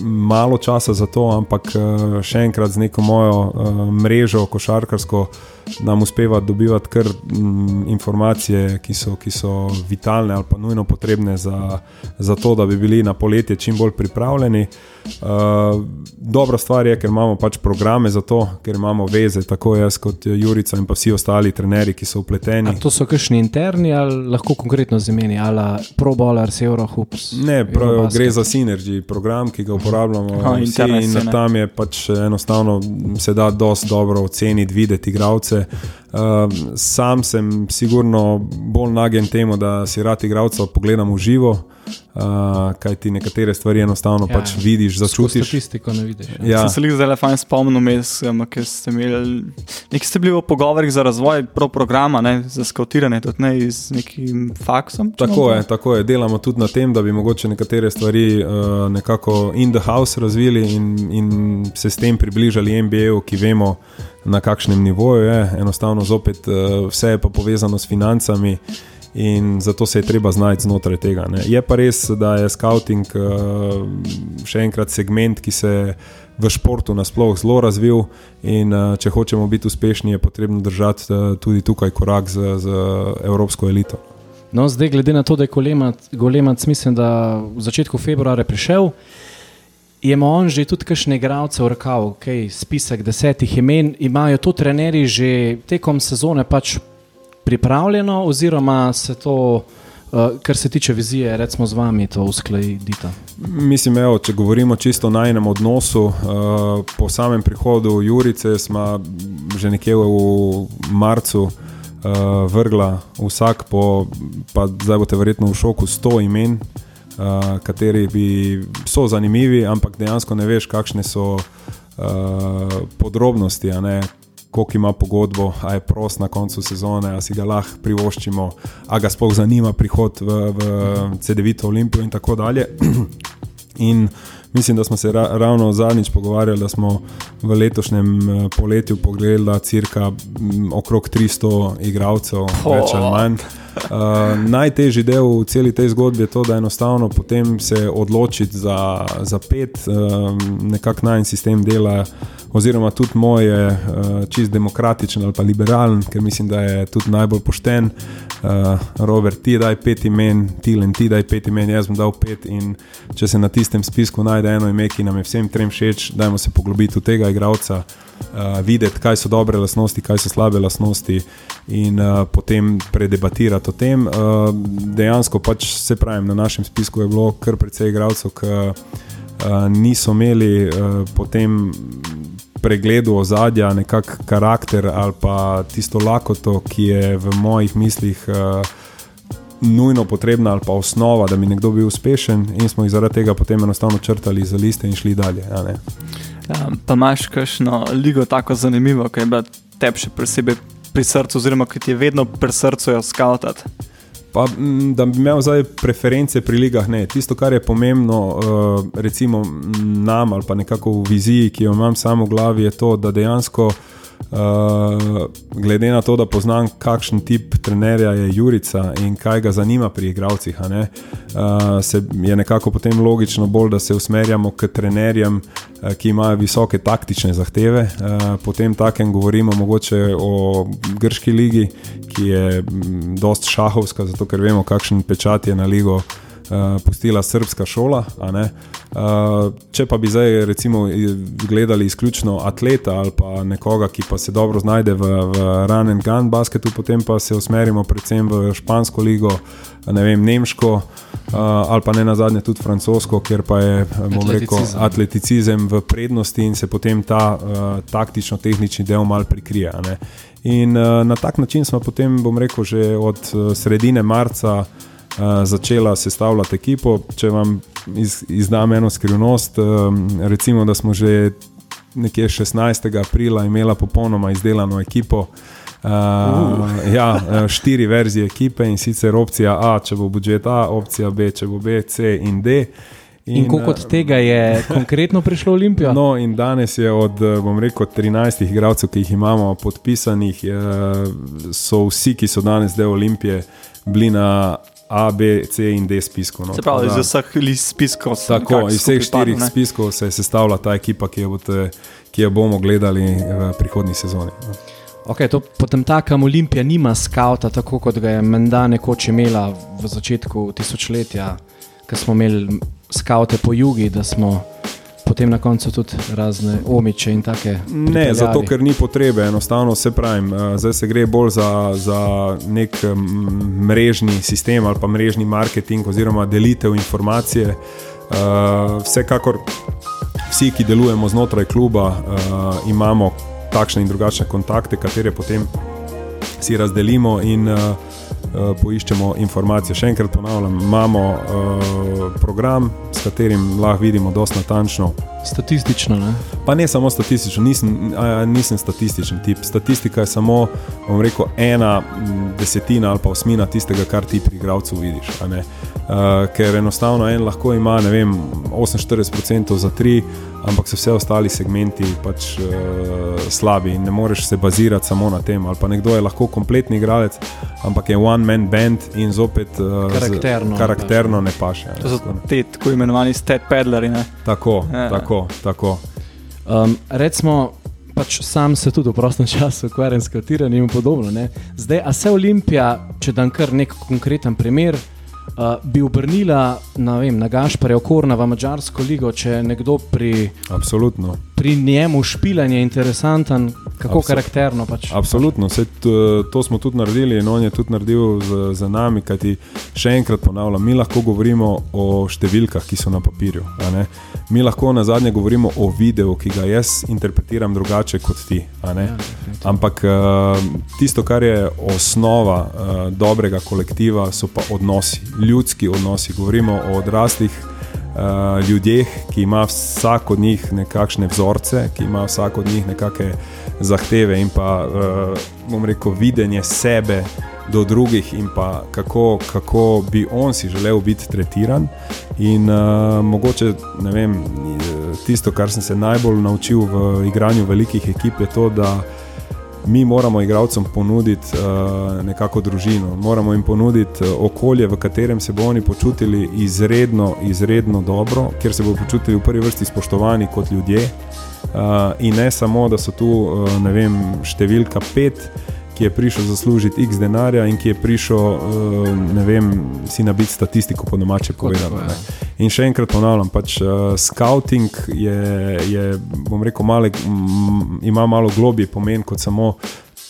malo časa za to, ampak uh, še enkrat z neko mojo uh, mrežo, košarkarsko, nam uspeva dobivati kar mm, informacije, ki so, ki so vitalne ali pa nujno potrebne za, za to, da bi bili na poletje čim bolj pripravljeni. Uh, dobra stvar je, ker imamo pač programe za to, ker imamo veze, tako jaz kot Jurica in pa vsi ostali trenerji, ki so A upleteni. to so kakšni interni ali lahko konkretno z imeni, ali Pro Bowlers, Eurohoops? Ne, prav, gre za Synergy, program, ki ga uporabljamo Aha, vsi in tam je pač enostavno se da dosti dobro oceniti, videti igralce. Uh, sam sem sigurno bolj nagen temu, da si rad igralca pogledam v živo, uh, kaj ti nekatere stvari enostavno Ja, pač vidiš, začutiš. statistiko ne vidiš. Ja. Ja. Sem se jih le fajn spomnil, mes, um, ker ste imeli, nekaj ste bili v pogovorih za razvoj prav programa, ne, za skautiranje, tudi ne z nekim faksom. Tako je, tako je. Delamo tudi na tem, da bi mogoče nekatere stvari uh, nekako in the house razvili in, in se s tem približali MBA-ju, ki vemo, na kakšnem nivoju je. Enostavno, zopet, uh, vse je pa povezano s financami. In zato se je treba znati znotraj tega. Ne. Je pa res, da je scouting uh, še enkrat segment, ki se v športu nasplošno zelo razvil. In uh, če hočemo biti uspešni, je potrebno držati uh, tudi tukaj korak z, z evropsko elito. No, zdaj, glede na to, da je Golemac, mislim, da v začetku februarja prišel, je ima on že tudi kakšne igralce v rokavu, okay, spisek desetih imen, imajo to trenerji že tekom sezone pač pripravljeno, oziroma se to, uh, kar se tiče vizije, recimo z vami, to uskladita. Mislim, evo, če govorimo čisto o najnem odnosu, uh, po samem prihodu Jurice smo že nekje v marcu uh, vrgla vsak po, pa zdaj boste verjetno v šoku, 100 imen, uh, kateri bi, so zanimivi, ampak dejansko ne veš, kakšne so uh, podrobnosti. Koliko ima pogodbo, a je prost na koncu sezone, a si ga lahko privoščimo, a ga sploh zanima prihod v, v CD-vito Olimpijo in tako dalje. In mislim, da smo se ra ravno zadnjič pogovarjali, da smo v letošnjem eh, poletju pogledali, da cirka m, okrog 300 igralcev, oh. več ali manj. Uh, najtežji del v celi tej zgodbi je to, da enostavno potem se odločiti za, za pet, um, nekako naj sistem dela, oziroma tudi moj je uh, čist demokratičen ali pa liberalen, ker mislim, da je tudi najbolj pošten. Uh, Robert, ti daj pet imen, Tilen, ti daj pet imen, jaz bom dal pet. In če se na tistem spisku najde eno ime, ki nam je vsem trem všeč, dajmo se poglobiti v tega igralca, uh, videti, kaj so dobre lastnosti, kaj so slabe lastnosti, in uh, potem predebatirati o tem. Uh, dejansko pač se pravim, na našem spisku je bilo kar precej igralcev, ki uh, niso imeli uh, potem pregledu ozadja, nekakšen karakter ali pa tisto lakoto, ki je v mojih mislih uh, nujno potrebna ali pa osnova, da bi nekdo bil uspešen, in smo jih zaradi tega potem enostavno črtali za liste in šli dalje. Ja, pa imaš kakšno ligo tako zanimivo, ki je bila tebi še posebej pri srcu, oziroma ki ti je vedno pri srcu jo skautati? Pa, da bi imel zdaj preference pri ligah, ne. Tisto, kar je pomembno, uh, recimo nam ali pa nekako v viziji, ki jo imam samo v glavi, je to, da dejansko. Uh, glede na to, da poznam, kakšen tip trenerja je Jurica in kaj ga zanima pri igravcih, uh, se je nekako potem logično bolj, da se usmerjamo k trenerjem, uh, ki imajo visoke taktične zahteve. Uh, potem takem govorimo mogoče o grški ligi, ki je dost šahovska, zato ker vemo, kakšen pečat je na ligo. Uh, pustila srpska šola. Uh, če pa bi zdaj recimo gledali izključno atleta ali pa nekoga, ki pa se dobro znajde v, v run and gun basketu, potem pa se usmerimo predvsem v špansko ligo, ne vem, nemško uh, ali pa ne na zadnje tudi francosko, ker pa je rekel, atleticizem v prednosti in se potem ta uh, taktično-tehnični del mal prikrije. In uh, na tak način smo potem, bom rekel, že od sredine marca. Eh, začela sestavljati ekipo. Če vam iz, izdam eno skrivnost, um, recimo, da smo že nekje 16. aprila imeli popolnoma izdelano ekipo. Uh, uh. Ja, štiri verzije ekipe in sicer opcija A, če bo budžet A, opcija B, če bo B, C in D. In, in koliko od tega je konkretno prišlo v Olimpijo? No, in danes je od, bom rekel, 13 igralcev, ki jih imamo podpisanih, so vsi, ki so danes del Olimpije, bili na A, B, C in D spiskov. No. Se pravi, iz vseh spiskov. Tako, iz vseh štirih spiskov se je sestavljala ta ekipa, ki jo, bote, ki jo bomo gledali v prihodnji sezoni. No. Okay, to, potem taka Olimpija nima skavta, tako kot ga je menda nekoč imela v začetku tisočletja, ko smo imeli skavte po jugu, da smo potem na koncu tudi razne omiče in take. Ne, zato ker ni potrebe, enostavno se pravim. Eh, zdaj se gre bolj za, za nek mrežni sistem ali pa mrežni marketing oziroma delitev informacije. Uh, vsekakor vsi, ki delujemo znotraj kluba, uh, imamo takšne in drugačne kontakte, katere potem si razdelimo in uh, poiščemo informacije. Še enkrat ponavljam, imamo uh, program, s katerim lahko vidimo dosta natančno. Statistično. Ne? Pa ne samo statistično, nisem, uh, nisem statističen tip. Statistika je samo rekel, ena desetina ali pa osmina tistega, kar ti pri igravcu vidiš. Uh, ker enostavno en lahko ima vem, 48% za tri, ampak so vse ostali segmenti pač uh, slabi in ne moreš se bazirati samo na tem. Ali pa nekdo je lahko kompletni igralec, ampak je one-man band in zopet uh, karakterno, z, karakterno ne paše. To so ti tako imenovani stat pedleri. Tako, ja. tako, tako. Um, recimo, pač sam se tudi v prostem času ukvarjam s katiranjem in podobno. Ne? Zdaj, a se Olimpija, če dam kar nek konkreten primer, uh, bi obrnila na, vem, na Gašparja Okorna v Mačarsko ligo, če nekdo pri, pri njemu špilanje interesanten, kako Absol karakterno. Pač. Absolutno, Vse, to, to smo tudi naredili in on je tudi naredil z, z nami. Kajti še enkrat ponavljam, mi lahko govorimo o številkah, ki so na papirju. Mi lahko na zadnje govorimo o videu, ki ga jaz interpretiram drugače kot ti. Ja, Ampak uh, tisto, kar je osnova uh, dobrega kolektiva, so pa odnosi, ljudski odnosi. Govorimo o odraslih uh, ljudeh, ki ima vsak od njih nekakšne vzorce, ki ima vsak od njih nekakšne zahteve in pa, uh, bom rekel, videnje sebe do drugih in pa kako, kako bi on si želel biti tretiran. In uh, mogoče, vem, tisto, kar sem se najbolj naučil v igranju velikih ekip, je to, da mi moramo igralcem ponuditi uh, nekako družino, moramo jim ponuditi uh, okolje, v katerem se bodo oni počutili izredno, izredno dobro, kjer se bodo počutili v prvi vrsti spoštovani kot ljudje. Uh, in ne samo, da so tu, uh, ne vem, številka pet, ki je prišel zaslužiti x denarja in ki je prišel, uh, ne vem, si nabiti statistiko po domače povedano. In še enkrat ponavljam, pač uh, scouting je, je, bom rekel, male, m, ima malo globji pomen kot samo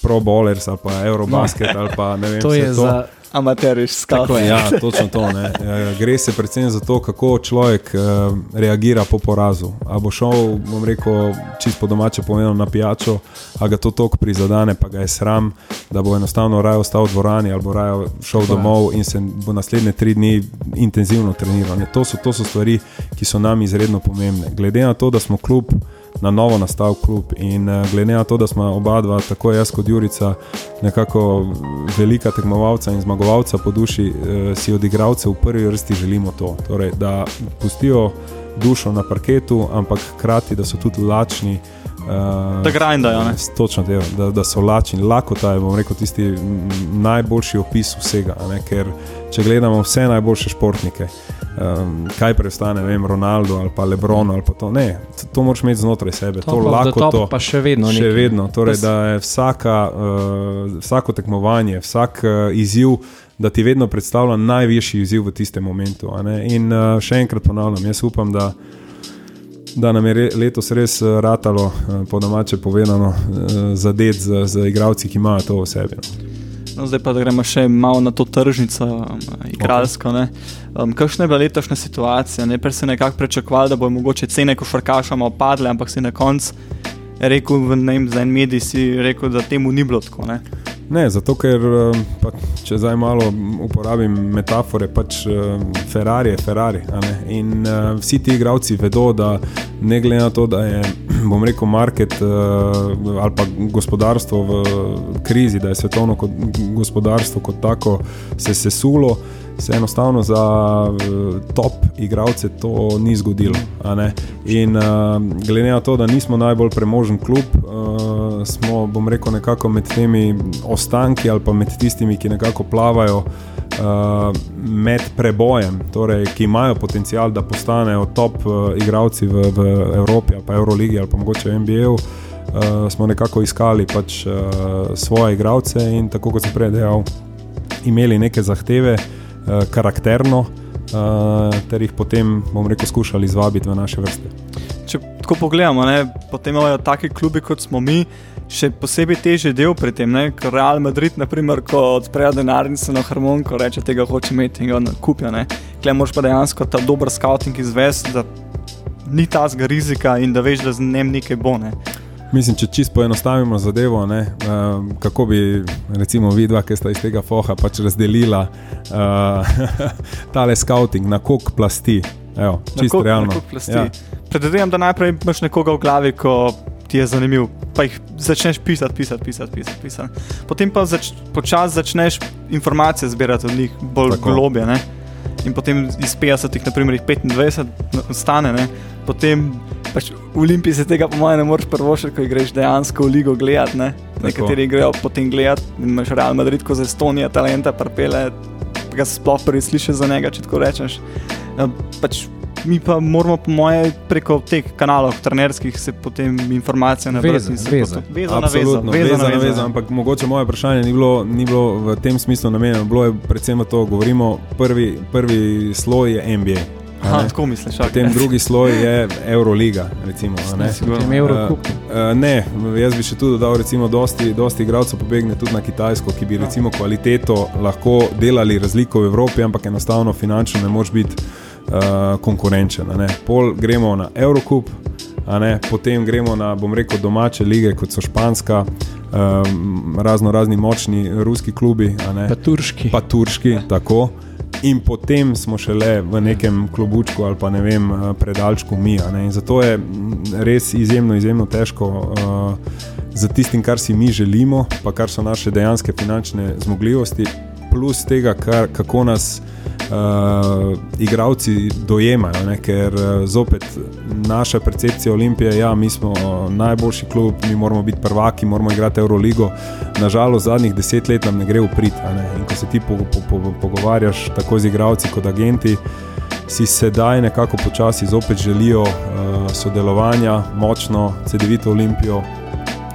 pro bowlers ali pa eurobasket no. ali pa ne vem. To je to. za amateriš skakal. Ja, točno to. Ne. Ja, Gre se predvsem za to, kako človek uh, reagira po porazu. A bo šel, bom rekel, čisto domače povedano na pijačo, a ga to tok prizadene, pa ga je sram, da bo enostavno raje ostal v dvorani ali bo raje šel domov in se bo naslednje tri dni intenzivno treniral. To so, to so stvari, ki so nam izredno pomembne. Glede na to, da smo kljub na novo nastal klub. In uh, glede na to, da smo oba dva, tako jaz kot Jurica, nekako velika tekmovalca in zmagovalca po duši, uh, si od igralcev v prvi vrsti želimo to. Torej, da pustijo dušo na parketu, ampak hkrati, da so tudi lačni. Uh, da grindajo. Točno te, da, da so lačni. Lakota je, bom rekel, tisti najboljši opis vsega. Ker če gledamo vse najboljše športnike, um, kaj prestane, vem, Ronaldo ali pa Lebron ali pa to. Ne, to moraš imeti znotraj sebe. To, to lahko to. Pa še vedno. Še vedno. Torej, da je vsaka, uh, vsako tekmovanje, vsak uh, izziv. Da ti vedno predstavlja najvišji izziv v tistem momentu. In uh, še enkrat ponavljam, jaz upam, da, da nam je letos res ratalo, uh, po domače povedano, uh, zadet z, z igravci, ki imajo to v sebi. No. No, zdaj pa gremo še malo na to tržnico, um, igralsko. Okay. Um, kakšna je bila letošnja situacija? Najprej se je nekako pričakovalo, da bodo mogoče cene košarkaša malo padle, ampak si na koncu rekel, v, ne vem, za en medij si rekel, da temu ni bilo tako. Ne? Ne, zato ker, um, pa, če zdaj malo uporabim metafore, pač um, Ferrari je Ferrari. In uh, vsi ti igravci vedo, da ne glede na to, da je, bom rekel, market uh, ali pa gospodarstvo v krizi, da je svetovno kot gospodarstvo kot tako se sesulo se enostavno za uh, top igralce to ni zgodilo. In uh, glede na to, da nismo najbolj premožen klub, uh, smo, bom rekel, nekako med temi ostanki ali pa med tistimi, ki nekako plavajo. Uh, med prebojem, torej, ki imajo potencial, da postanejo top uh, igralci v, v Evropi, pa Euroligi ali pa mogoče v NBA, uh, smo nekako iskali pač, uh, svoje igralce in tako kot sem prej dejal, imeli neke zahteve, uh, karakterno, uh, ter jih potem, bom rekel, skušali izvabiti v naše vrste. Če tako pogledamo, ne, potem imajo taki klubi kot smo mi. Še posebej težji del pri tem, ne? ker Real Madrid, naprimer, ko odprejo denarnice na harmoniko, reče, da ga hoče imeti in ga kupijo. Klej moraš pa dejansko ta dober scouting izvesti, da ni ta zga rizika in da veš, da z njim nekaj bo. Ne? Mislim, če čisto poenostavimo zadevo, ne, uh, kako bi, recimo, vidva, ki sta iz tega foha pač razdelila uh, tale scouting na kok plasti. Evo, čisto realno. Ja. Predvidevam, da najprej imaš nekoga v glavi, ko ti je zanimiv, pa jih začneš pisati, pisati, pisati. pisati, pisati. Potem pa zač, počasi začneš informacije zbirati od njih bolj globje. In potem iz 50, naprimer, 25 stane, ne? potem pač v Olimpiji se tega, po mojem, ne moreš prvošiti, ko greš dejansko v ligo gledati. Ne? Nekateri grejo potem gledati, imaš Real Madrid, ko za Estonijo talenta prpele, ga sploh prvi slišiš za njega, če tako rečeš. Ja, pač, Mi pa moramo, po moje, preko teh kanalov, trenerskih, se potem informacije na vezu. Veza, veza, na vezu. Veza na vezu. Ampak mogoče moje vprašanje ni bilo, ni bilo v tem smislu namenjeno. Bilo je predvsem to, govorimo, prvi, prvi sloj je NBA. Aha, tako misliš. Potem drugi sloj je Euroliga. Recimo, ne, uh, uh, ne, jaz bi še tu dodal, da dosti, dosti igralcev pobegne tudi na Kitajsko, ki bi recimo kvaliteto lahko delali razliko v Evropi, ampak enostavno finančno ne moš biti uh, konkurenčen. Pol gremo na Eurocup, potem gremo na, bom rekel, domače lige, kot so Španska. Um, razno razni močni ruski klubi, pa turški. Pa turški, tako in potem smo šele v nekem klobučku ali pa ne vem, eh, predalčku mi. Zato je res izjemno, izjemno težko uh, za tistim, kar si mi želimo, pa kar so naše dejanske finančne zmogljivosti, plus tega, kar, kako nas uh, igravci dojemajo, ne? ker uh, zopet naša percepcija Olimpije, ja, mi smo najboljši klub, mi moramo biti prvaki, moramo igrati Euroligo. Nažalost, zadnjih deset let nam ne gre v prid. In ko se ti po, po, po, pogovarjaš tako z igravci kot agenti, si sedaj nekako počasi zopet želijo uh, sodelovanja, močno, CD-vito Olimpijo,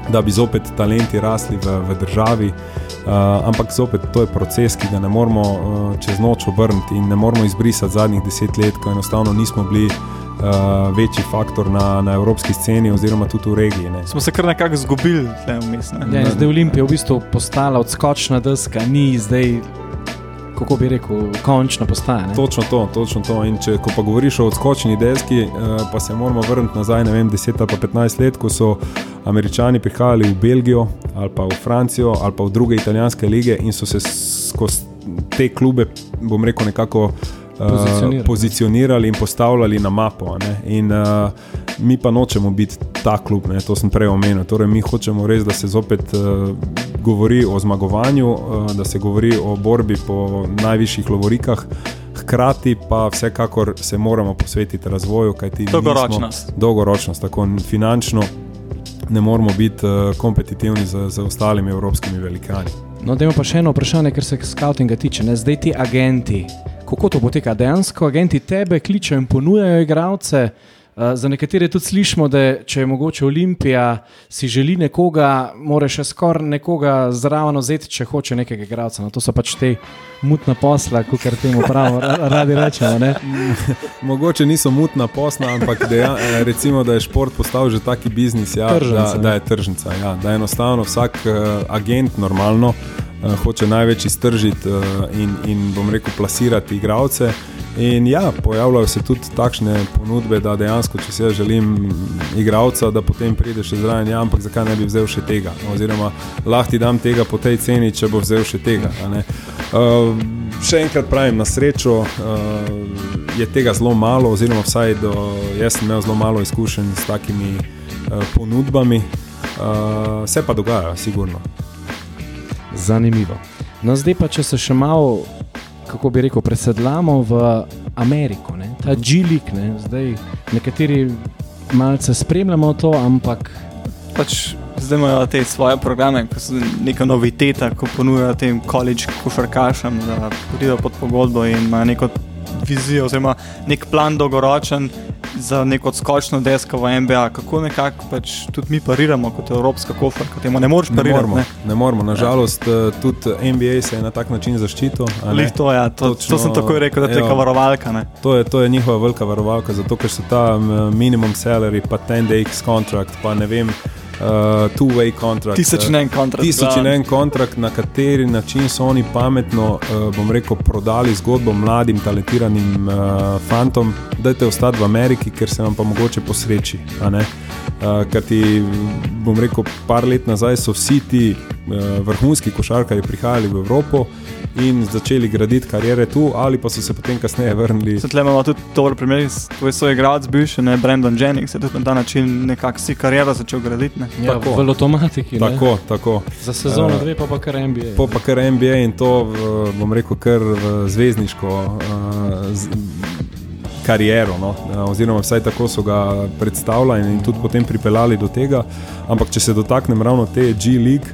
da bi zopet talenti rasli v, v državi. Uh, ampak zopet to je proces, ki ga ne moremo uh, čez noč obrniti in ne moremo izbrisati zadnjih deset let, ko enostavno nismo bili uh, večji faktor na, na evropski sceni, oziroma tudi v regiji. Ne. Smo se kar nekako izgubili, ja, zdaj je Olimpija v bistvu postala odskočna deska, ni zdaj kako bi rekel, končno postaje. Ne? Točno to, točno to. In če pa govoriš o odskočni deski, pa se moramo vrniti nazaj, ne vem, 10 ali pa 15 let, ko so američani prihajali v Belgijo ali pa v Francijo ali pa v druge italijanske lige in so se skozi te klube, bom rekel, nekako pozicionirali, pozicionirali in postavljali na mapo. In, uh, mi pa nočemo biti ta klub, ne? to sem prej omenil. Torej, mi hočemo res, da se zopet uh, govori o zmagovanju, uh, da se govori o borbi po najvišjih lovorikah. Hkrati pa vsekakor se moramo posvetiti razvoju, kajti dolgoročnost. Dolgoročnost, tako finančno, ne moramo biti uh, kompetitivni z, z ostalimi evropskimi velikani. No, da ima pa še eno vprašanje, ker se skautinga tiče. Ne? Zdaj ti agenti, kako to poteka? Dejansko agenti tebe kličejo in ponujajo igralce. Uh, za nekatere tudi slišimo, da če je mogoče Olimpija, si želi nekoga, mora še skoraj nekoga zraven vzeti, če hoče nekega igralca. No, to so pač te mutna posla, kot temu pravimo, radi rečemo. mogoče niso mutna posla, ampak deja, eh, recimo, da je šport postal že taki biznis, ja, tržnica, da, da je tržnica. Ja, da je enostavno vsak uh, agent normalno uh, hoče največ iztržiti uh, in, in bom rekel, plasirati igralce. In ja, pojavljajo se tudi takšne ponudbe, da dejansko, če jaz želim igralca, da potem prideš zraven, ja, ampak zakaj ne bi vzel še tega? Oziroma, lahko ti dam tega po tej ceni, če bo vzel še tega. Uh, še enkrat pravim, na srečo uh, je tega zelo malo, oziroma vsaj do, jaz sem imel zelo malo izkušenj s takimi uh, ponudbami. Uh, se pa dogaja, sigurno. Zanimivo. No, zdaj pa, če se še malo kako bi rekel, presedlamo v Ameriko, ne? ta G-lik. Ne? Zdaj nekateri malce spremljamo to, ampak. Pač zdaj imajo te svoje programe, ki so neka noviteta, ko ponujajo tem koledž košarkašem, da pridejo pod pogodbo in imajo neko vizijo, oziroma nek plan dolgoročen za neko odskočno desko v NBA. Kako nekako pač tudi mi pariramo kot Evropska kofer, kot temu ne moreš parirati? Ne moremo, ne moremo. nažalost ja. tudi NBA se je na tak način zaščitil. To, ja, to, Točno, to sem tako rekel, da je neka varovalka. To je, to je njihova velika varovalka, zato ker so ta minimum salary, pa 10-day contract, pa ne vem uh, two-way contract. Tisoč in en kontrakt. Tisoč in en kontrakt, na kateri način so oni pametno, uh, bom rekel, prodali zgodbo mladim, talentiranim uh, fantom, da te ostati v Ameriki, ker se vam pa mogoče posreči. Uh, ker ti, bom rekel, par let nazaj so vsi ti uh, vrhunski košarkari prihajali v Evropo in začeli graditi karijere tu, ali pa so se potem kasneje vrnili. Zdaj imamo tudi dober primer, ko je svoj grad zbivši, ne Brandon Jennings, se tudi na ta način nekako si kariero začel graditi. Ja, v avtomatiki. Tako, tako. Za sezono dve pa pa kar NBA. Po pa kar NBA in to, v, bom rekel, kar v zvezdniško. Uh, z, Kariero, no? oziroma vsaj tako so ga predstavljali in tudi potem pripeljali do tega. Ampak, če se dotaknem ravno te G-League,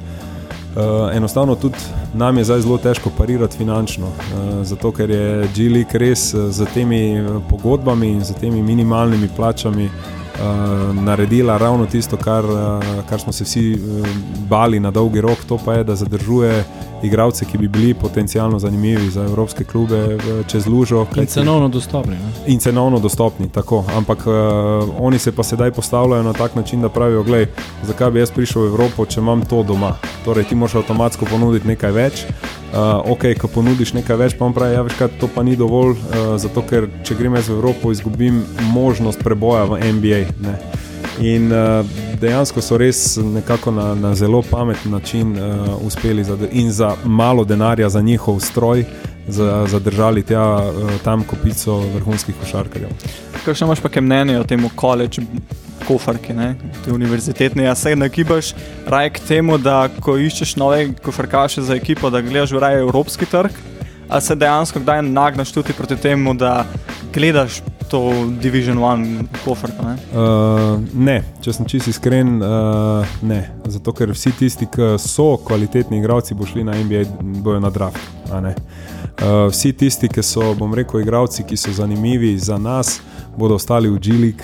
Uh, enostavno tudi nam je zdaj zelo težko parirati finančno, uh, zato ker je G-League res z temi pogodbami in z temi minimalnimi plačami uh, uh, naredila ravno tisto, kar, uh, kar smo se vsi uh, bali na dolgi rok, to pa je, da zadržuje igralce, ki bi bili potencialno zanimivi za evropske klube čez lužo. In cenovno dostopni. Ne? In cenovno dostopni, tako. Ampak uh, oni se pa sedaj postavljajo na tak način, da pravijo: Glej, zakaj bi jaz prišel v Evropo, če imam to doma? Torej, ti moraš avtomatsko ponuditi nekaj več. Uh, ok, ko ponudiš nekaj več, pa pravi, ja, kaj, to pa ni dovolj, uh, zato ker če grem jaz v Evropo, izgubim možnost preboja v NBA. Ne. In uh, dejansko so res nekako na, na zelo pameten način uh, uspeli za, in za malo denarja za njihov stroj zadržali tja, uh, tam kopico vrhunskih košarkarjev. Kaj še imaš pa mnenje o tem koledžu? Kofarki, ne, te univerzitetne. Ja, se nagibaš raje k temu, da ko iščeš nove kofarkaše za ekipo, da gledaš raje evropski trg, ali se dejansko kdaj nagnaš tudi proti temu, da gledaš to Division One kofarko? Ne? Uh, ne, če sem čisto iskren, uh, ne. Zato ker vsi tisti, ki so kvalitetni igralci, bo šli na NBA, bojo na draft. Uh, vsi tisti, ki so, bom rekel, igralci, ki so zanimivi za nas, bodo ostali v Džilik.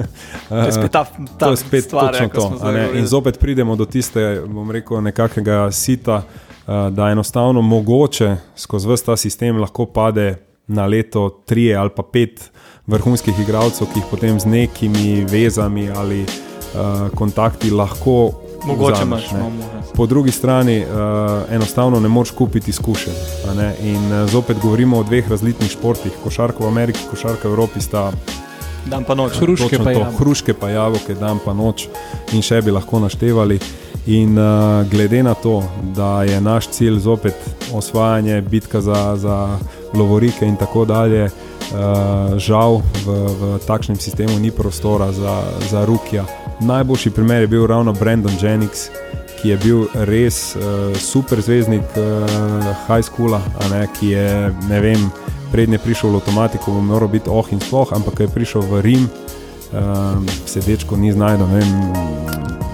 to je spet ta, ta to je spet stvar, točno to. In zopet pridemo do tiste, bom rekel, nekakšnega sita, uh, da enostavno mogoče skozi vse ta sistem lahko pade na leto tri ali pa pet vrhunskih igralcev, ki jih potem z nekimi vezami ali uh, kontakti lahko Mogoče vzameš, imaš, ne. no. Po drugi strani, uh, enostavno ne moreš kupiti izkušenj. a ne. In uh, zopet govorimo o dveh različnih športih. Košarka v Ameriki, košarka v Evropi sta Dan pa noč. Hruške pa to, hruške pa jabolke, dan pa noč in še bi lahko naštevali. In uh, glede na to, da je naš cilj zopet osvajanje, bitka za, za lovorike in tako dalje, uh, žal v, v takšnem sistemu ni prostora za, za Rukija. Najboljši primer je bil ravno Brandon Jennings, ki je bil res uh, super zvezdnik uh, high schoola, ne, ki je, ne vem, prednje prišel v avtomatiko, bo moral biti oh in sploh, ampak ko je prišel v Rim, um, se dečko ni znašel, ne vem,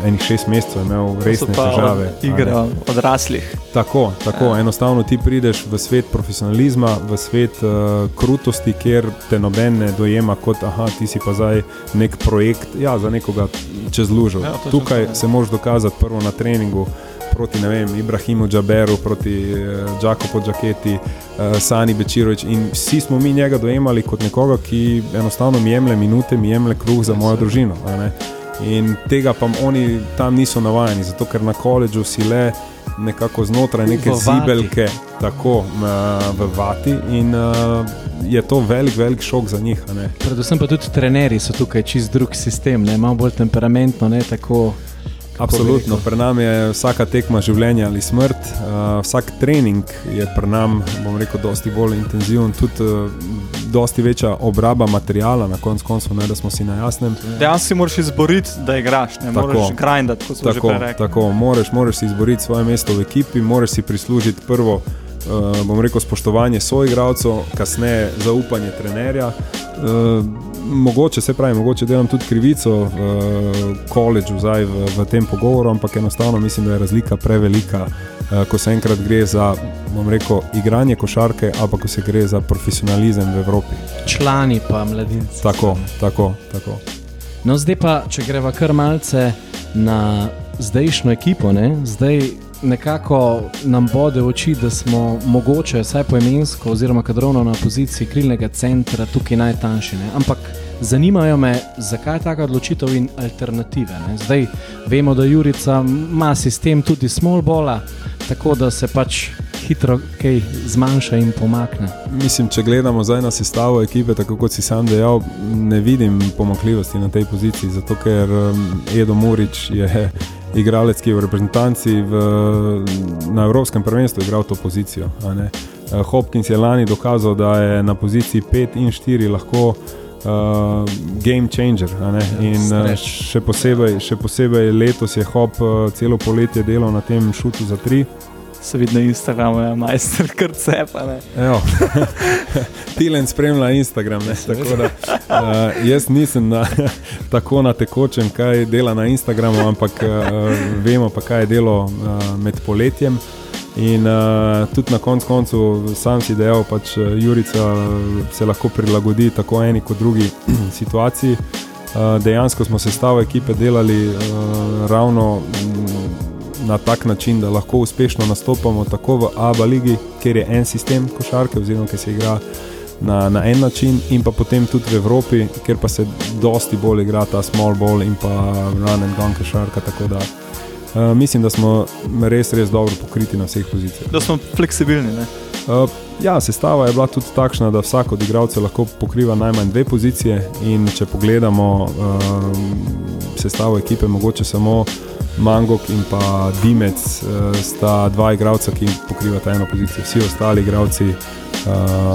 enih šest mesecev imel resne težave. od a ne. Igre odraslih. Tako, tako Ja. enostavno ti prideš v svet profesionalizma, v svet uh, krutosti, kjer te noben ne dojema kot, ah, ti si pa zdaj nek projekt, ja, za nekoga čez lužo. Ja, Tukaj to, ja. se moraš dokazati prvo na treningu. Proti vem, Ibrahimu Džaberu, proti uh, Džakopu Džaketi, uh, Sani Bečirovič. In vsi smo mi njega dojemali kot nekoga, ki enostavno mi jemlje minute, mi jemlje kruh za mojo družino. In tega pa oni tam niso navajeni, zato ker na koledžu si le nekako znotraj neke zibelke, tako v vati. In uh, je to velik, velik šok za njih. Predvsem pa tudi trenerji so tukaj čist drug sistem, ne? malo bolj temperamentno, ne tako. Absolutno, pri nam je vsaka tekma življenja ali smrt, uh, vsak trening je pri nam, bom rekel, dosti bolj intenziven, tudi uh, dosti večja obraba materijala, na koncu koncev, ne da smo si na jasnem. Dejansko si moraš izboriti, da igraš, ne Tako. moreš grindati, kot smo že Tako, prej rekli. tako moraš, moraš si izboriti svoje mesto v ekipi, moraš si prislužiti prvo, uh, bom rekel, spoštovanje soigralcev, kasneje zaupanje trenerja. Uh, mogoče se pravi, mogoče delam tudi krivico v uh, koledžu zdaj v, v tem pogovoru, ampak enostavno mislim, da je razlika prevelika, uh, ko se enkrat gre za, bom rekel, igranje košarke, pa ko se gre za profesionalizem v Evropi. Člani pa mladinci. Tako, tako, tako. No, zdaj pa, če greva kar malce na zdajšnjo ekipo, ne? zdaj nekako nam bode v oči, da smo mogoče, vsaj poemensko, oziroma kadrovno na poziciji krilnega centra, tukaj najtanjši. Ne? Ampak zanimajo me, zakaj je taka odločitev in alternative. Ne? Zdaj vemo, da Jurica ima sistem tudi smallbola, tako da se pač hitro kaj zmanjša in pomakne. Mislim, če gledamo zdaj na sestavo ekipe, tako kot si sam dejal, ne vidim pomakljivosti na tej poziciji, zato ker um, Edo Murič je igralec, ki je v reprezentanci v, na Evropskem prvenstvu igral to pozicijo. Eh, Hopkins je lani dokazal, da je na poziciji 5 in 4 lahko uh, game changer. a ne. In uh, še, posebej, še posebej letos je Hop uh, celo poletje delal na tem šutu za 3. Se vidi na Instagramu, je majster kar cepa. ne. Evo. Tilen spremlja Instagram. Ne, tako da, uh, jaz nisem na, tako na tekočem, kaj dela na Instagramu, ampak uh, vemo pa, kaj je delo uh, med poletjem. In uh, tudi na koncu koncev, sam si dejal, pač uh, Jurica se lahko prilagodi tako eni kot drugi situaciji. Uh, dejansko smo sestavo ekipe delali uh, ravno mm, na tak način, da lahko uspešno nastopamo tako v ABA ligi, kjer je en sistem košarke, oziroma ki se igra na, na en način, in pa potem tudi v Evropi, kjer pa se dosti bolj igra ta small ball in pa run and gun košarka. Uh, mislim, da smo res, res dobro pokriti na vseh pozicijah. Da smo fleksibilni. Ne? Uh, ja, sestava je bila tudi takšna, da vsak od igralcev lahko pokriva najmanj dve pozicije. In če pogledamo uh, sestavo ekipe, mogoče samo Mangok in pa Dimec uh, sta dva igralca, ki pokrivata eno pozicijo. Vsi ostali igralci uh,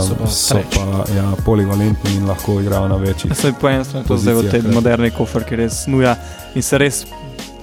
So pa so pa ja, polivalentni in lahko igrajo na večjih. Se po eni strani to zdaj v tej ja. moderni kofer, ki res nuja in se res.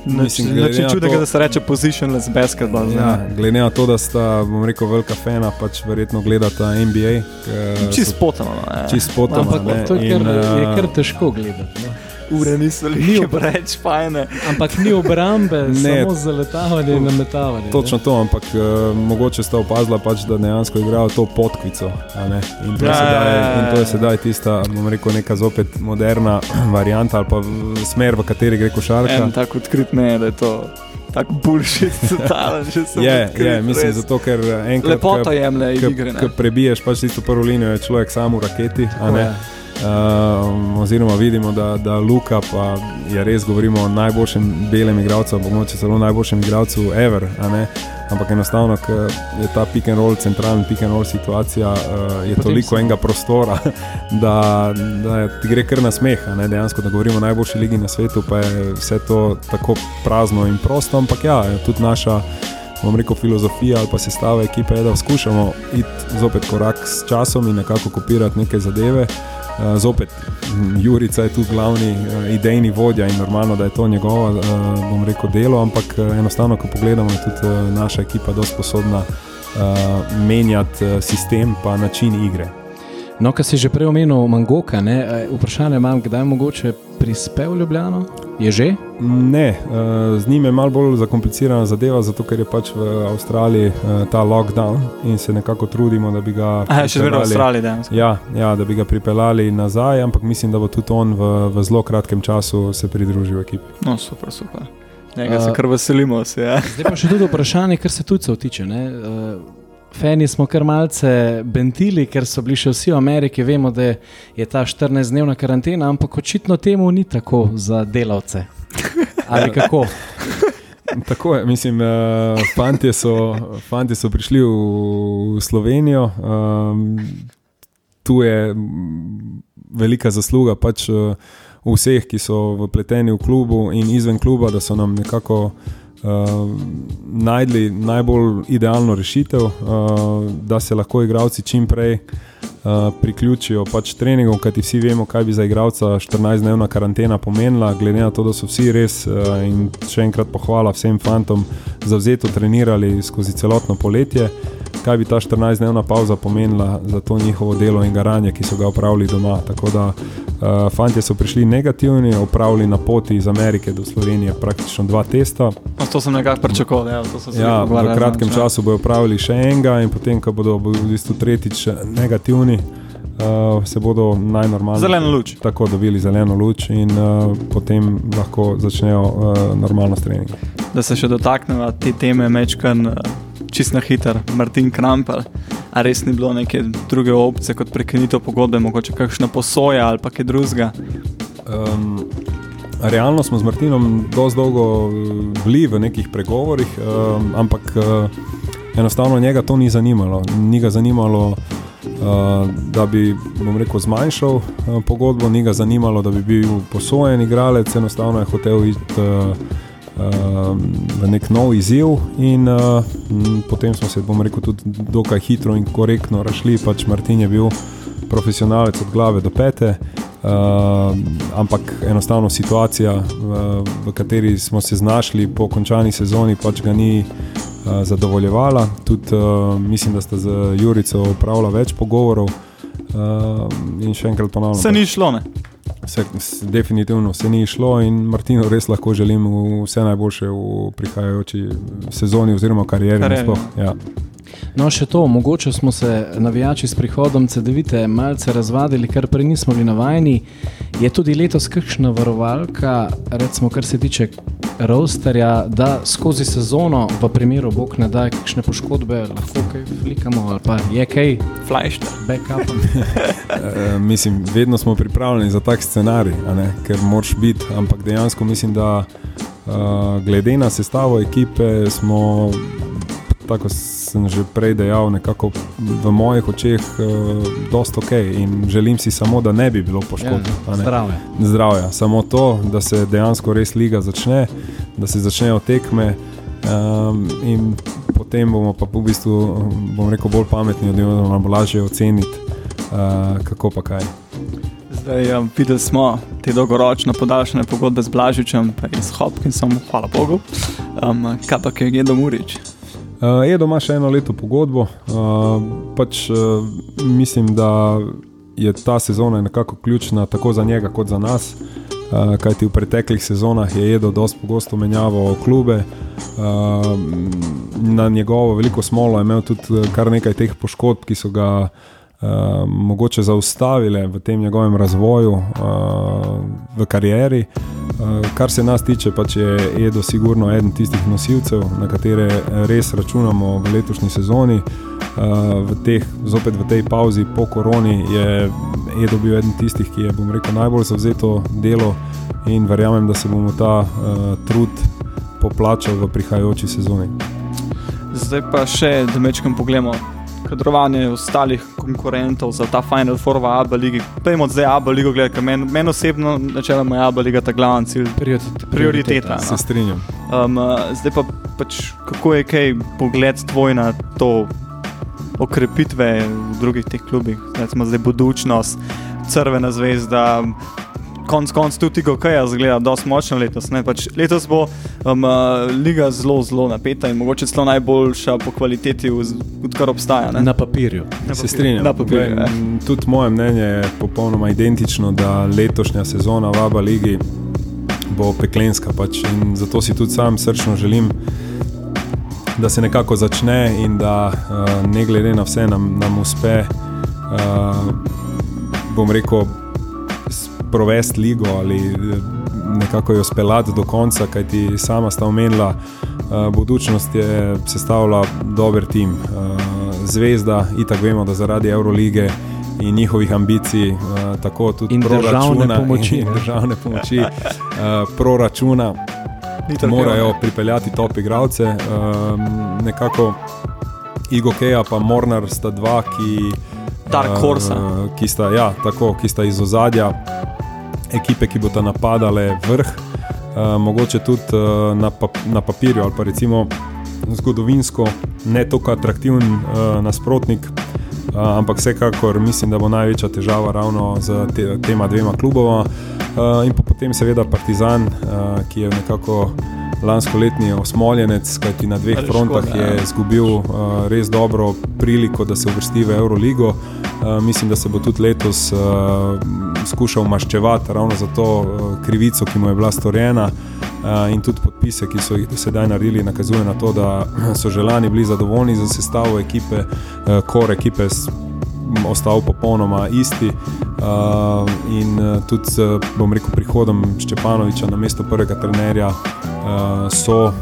Mislim, Mislim, glede na čudega, to- da se reče positionless basketball. Ja, Ja. glede na to, da sta, bom rekel, velika fena, pač verjetno gledata NBA. ke Čist so potano. ne. Čist potano. Ampak ne, to je in, kar, je eh, kar težko gledati. No. Ure niso Ni bile preveč fajne. Ampak ni obrambe, Ne. samo zaletavanje in nametavanje. ne. Točno to, ampak uh, mogoče sta opazila, pač, da dejansko igrajo to podkvico. a ne. In, to je Ja, sedaj- ja, ja, in to je ja. sedaj tista, bom rekel, neka zopet moderna varianta ali pa smer, v kateri gre košarka. En tak odkrit ne, da je to tako bullshit, totalen, že sem Je, odkrit, je, mislim, res. zato ker enkrat, Lepoto ko- jemlje igre. ne. ko prebiješ pač tisto prvo linijo, je človek sam v raketi. a Tako ne. je. Uh, oziroma vidimo, da, da Luka pa je res, govorimo o najboljšem belem igralcu, pa moče celo najboljšem igralcu ever. Ampak enostavno, ker je ta pick and roll, centralni pick and roll situacija, uh, je Potem toliko si. enega prostora, da, da ti gre kar na smeh. Dejansko, da govorimo o najboljši ligi na svetu, pa je vse to tako prazno in prosto. Ampak ja, tudi naša bom rekel, filozofija ali pa sestava ekipe je, da skušamo iti zopet korak s časom in nekako kopirati neke zadeve. Uh, zopet, Jurica je tu glavni uh, idejni vodja in normalno, da je to njegovo, uh, bom rekel, delo, ampak uh, enostavno, ko pogledamo, je tudi uh, naša ekipa dosti sposobna uh, menjati uh, sistem pa način igre. No, kar si že prej omenil, Mangoka, ne? vprašanje imam, kdaj mogoče prispel v Ljubljano? Je že? Ne, eh, z njim je malo bolj zakomplicirana zadeva, zato ker je pač v Avstraliji eh, ta lockdown in se nekako trudimo, da bi ga. Aha, še vedno v Avstraliji, da. Ja, ja, da bi ga pripeljali nazaj, ampak mislim, da bo tudi on v, v zelo kratkem času se pridružil ekipi. No, super, super. Njega se kar veselimo. Se, ja. Zdaj pa še tudi vprašanje, kar se tujcev tiče. Ne? Feni smo kar malce bentili, ker so bili še vsi v Ameriki. Vemo, da je ta 14-dnevna karantena, ampak očitno temu ni tako za delavce. Ali kako? Tako je, mislim, uh, fantje, so, fantje so prišli v, v Slovenijo. Um, tu je velika zasluga pač, uh, vseh, ki so vpleteni v klubu in izven kluba, da so nam nekako uh, najdli najbolj idealno rešitev, uh, da se lahko igravci čim prej uh, priključijo pač treningom, kajti vsi vemo, kaj bi za igralca 14-dnevna karantena pomenila, glede na to, da so vsi res uh, in še enkrat pohvala vsem fantom, zavzeto trenirali skozi celotno poletje. Kaj bi ta 14-dnevna pauza pomenila za to njihovo delo in garanje, ki so ga upravili doma. Tako da uh, fanti so prišli negativni, upravili na poti iz Amerike do Slovenije praktično dva testa. No, to sem nekako pričakoval. Ja, ja, v kratkem času bodo upravili še enega, in potem, ko bodo v bistvu tretjič negativni, uh, se bodo najnormalnejši. Zeleno luč. Tako dobili zeleno luč in uh, potem lahko začnejo uh, normalno strening. Da se še dotaknemo te teme, mečkan. Čist na hiter, Martin Krampel. A res ni bilo neke druge opcije kot prekinitev pogodbe, mogoče kakšna posoja ali pa kaj drugega? Um, realno smo z Martinom dosti dolgo eh, bili v nekih pregovorih, uh, ampak uh, enostavno njega to ni zanimalo. Ni ga zanimalo, uh, da bi rekel, zmanjšal uh, pogodbo, ni ga zanimalo, da bi bil posojen igralec, enostavno je hotel iti. Uh, V nek nov izziv, in uh, potem smo se, bom rekel, tudi dokaj hitro in korektno rašli. Pač Martin je bil profesionalec od glave do pete, uh, ampak enostavno situacija, v, v kateri smo se znašli po končani sezoni, pač ga ni uh, zadovoljevala. Tudi uh, mislim, da sta z Jurico upravila več pogovorov. Uh, in še enkrat ponovno. Se ni šlo, ne? Se, definitivno se ni šlo in Martinu res lahko želim vse najboljše v prihajajoči sezoni oziroma karieri. karieri. Ja. No, še to, mogoče smo se navijači s prihodom CD-vite malce razvadili, kar prej nismo bili navajeni. Je tudi letos kakšna varovalka, recimo, kar se tiče rosterja, da skozi sezono, v primeru Bog ne da kakšne poškodbe, lahko kaj flikamo ali pa je kaj. Flashter. Backup. e, mislim, vedno smo pripravljeni za tak scenarij, ker moraš biti, ampak dejansko mislim, da uh, glede na sestavo ekipe smo tako sem že prej dejal, nekako v mojih očeh uh, dosta ok in želim si samo, da ne bi bilo poškodb. Ja, zdravje. Zdravje. Samo to, da se dejansko res liga začne, da se začnejo tekme um, in potem bomo pa v bistvu, bom rekel, bolj pametni, da bomo lažje oceniti, uh, kako pa kaj. Zdaj, um, videli smo te dolgoročne podaljšane pogodbe z Blažičem in s Hopkinsom, hvala Bogu. Um, kaj pa je Gedo Murič? Uh, Edo ima še eno leto pogodbo. Uh, pač, uh, mislim, da je ta sezona nekako ključna tako za njega, kot za nas. Uh, kajti v preteklih sezonah je Edo dosti pogosto menjaval klube. Uh, na njegovo veliko smolo je imel tudi kar nekaj teh poškodb, ki so ga uh, mogoče zaustavile v tem njegovem razvoju, uh, v karieri. Eh, kar se nas tiče, pač je Edo sigurno eden tistih nosilcev, na katere res računamo v letošnji sezoni. Eh, v teh, zopet v tej pauzi po koroni je je dobil eden tistih, ki je rekel, najbolj zavzeto delo in verjamem, da se bomo ta uh, trud poplačal v prihajajoči sezoni. Zdaj pa še, da mečkam pogledamo kadrovanje ostalih konkurentov za ta Final Four v Abu Leiji. Pejmo zdaj Abu Leijo, ker meni men osebno, načeloma je Abu Leija ta glavni cilj. Prioriteta. Prioriteta. Se strinjam. Um, zdaj pa pač, kako je kaj pogled tvoj na to okrepitve v drugih teh klubih, recimo zdaj budučnost, crvena zvezda konc konc tudi GOK-ja zgleda dosti močno letos. Pač letos bo um, uh, liga zelo, zelo napeta in mogoče celo najboljša po kvaliteti, odkar obstaja. Ne? Na papirju. Na Se strinjam. Na papirju. Gledaj, tudi moje mnenje je popolnoma identično, da letošnja sezona v Abu Leiji bo peklenska. Pač in zato si tudi sam srčno želim. Da se nekako začne, in da uh, ne glede na vse, nam, nam uspe, uh, bom rekel, provesti ligo ali eh, nekako jo speljati do konca, kajti sama sta omenila, uh, budučnost je sestavljala dober tim. Uh, zvezda, itak vemo, da zaradi Eurolige. In njihovih ambicij, uh, tako tudi in državne pomoči. In državne pomoči, uh, proračuna, da morajo pripeljati top igralce. Uh, nekako Igo Keja, pa Mornar sta dva, ki, uh, ki, sta, ja, tako, ki sta iz ozadja ekipe, ki bodo napadale vrh, uh, mogoče tudi uh, na, pap na papirju ali pa recimo zgodovinsko ne tako atraktiven uh, nasprotnik. Uh, ampak vsekakor mislim, da bo največja težava ravno z te, tema dvema kluboma. Uh, in potem seveda Partizan, uh, ki je nekako lansko letni osmoljenec, kajti na dveh frontah je ja. izgubil uh, res dobro priliko, da se uvrsti v Euroligo. Uh, mislim, da se bo tudi letos uh, skušal maščevati ravno za to uh, krivico, ki mu je bila storjena. Uh, in tudi podpise, ki so jih do sedaj naredili, nakazujejo na to, da so želani bili zadovoljni za sestavo ekipe, uh, kor ekipe ostal popolnoma isti. Uh, in uh, tudi, uh, bom rekel, prihodom Ščepanoviča na mesto prvega trenerja so uh,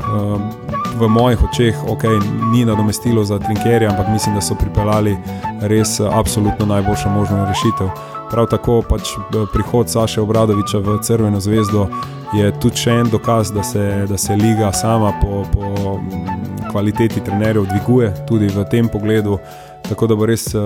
v mojih očeh, ok, ni nadomestilo za trinkerje, ampak mislim, da so pripeljali res uh, absolutno najboljšo možno rešitev. Prav tako pač prihod Saša Obradoviča v Crveno zvezdo je tudi še en dokaz, da se, da se liga sama po, po kvaliteti trenerjev dviguje, tudi v tem pogledu. Tako da bo res uh,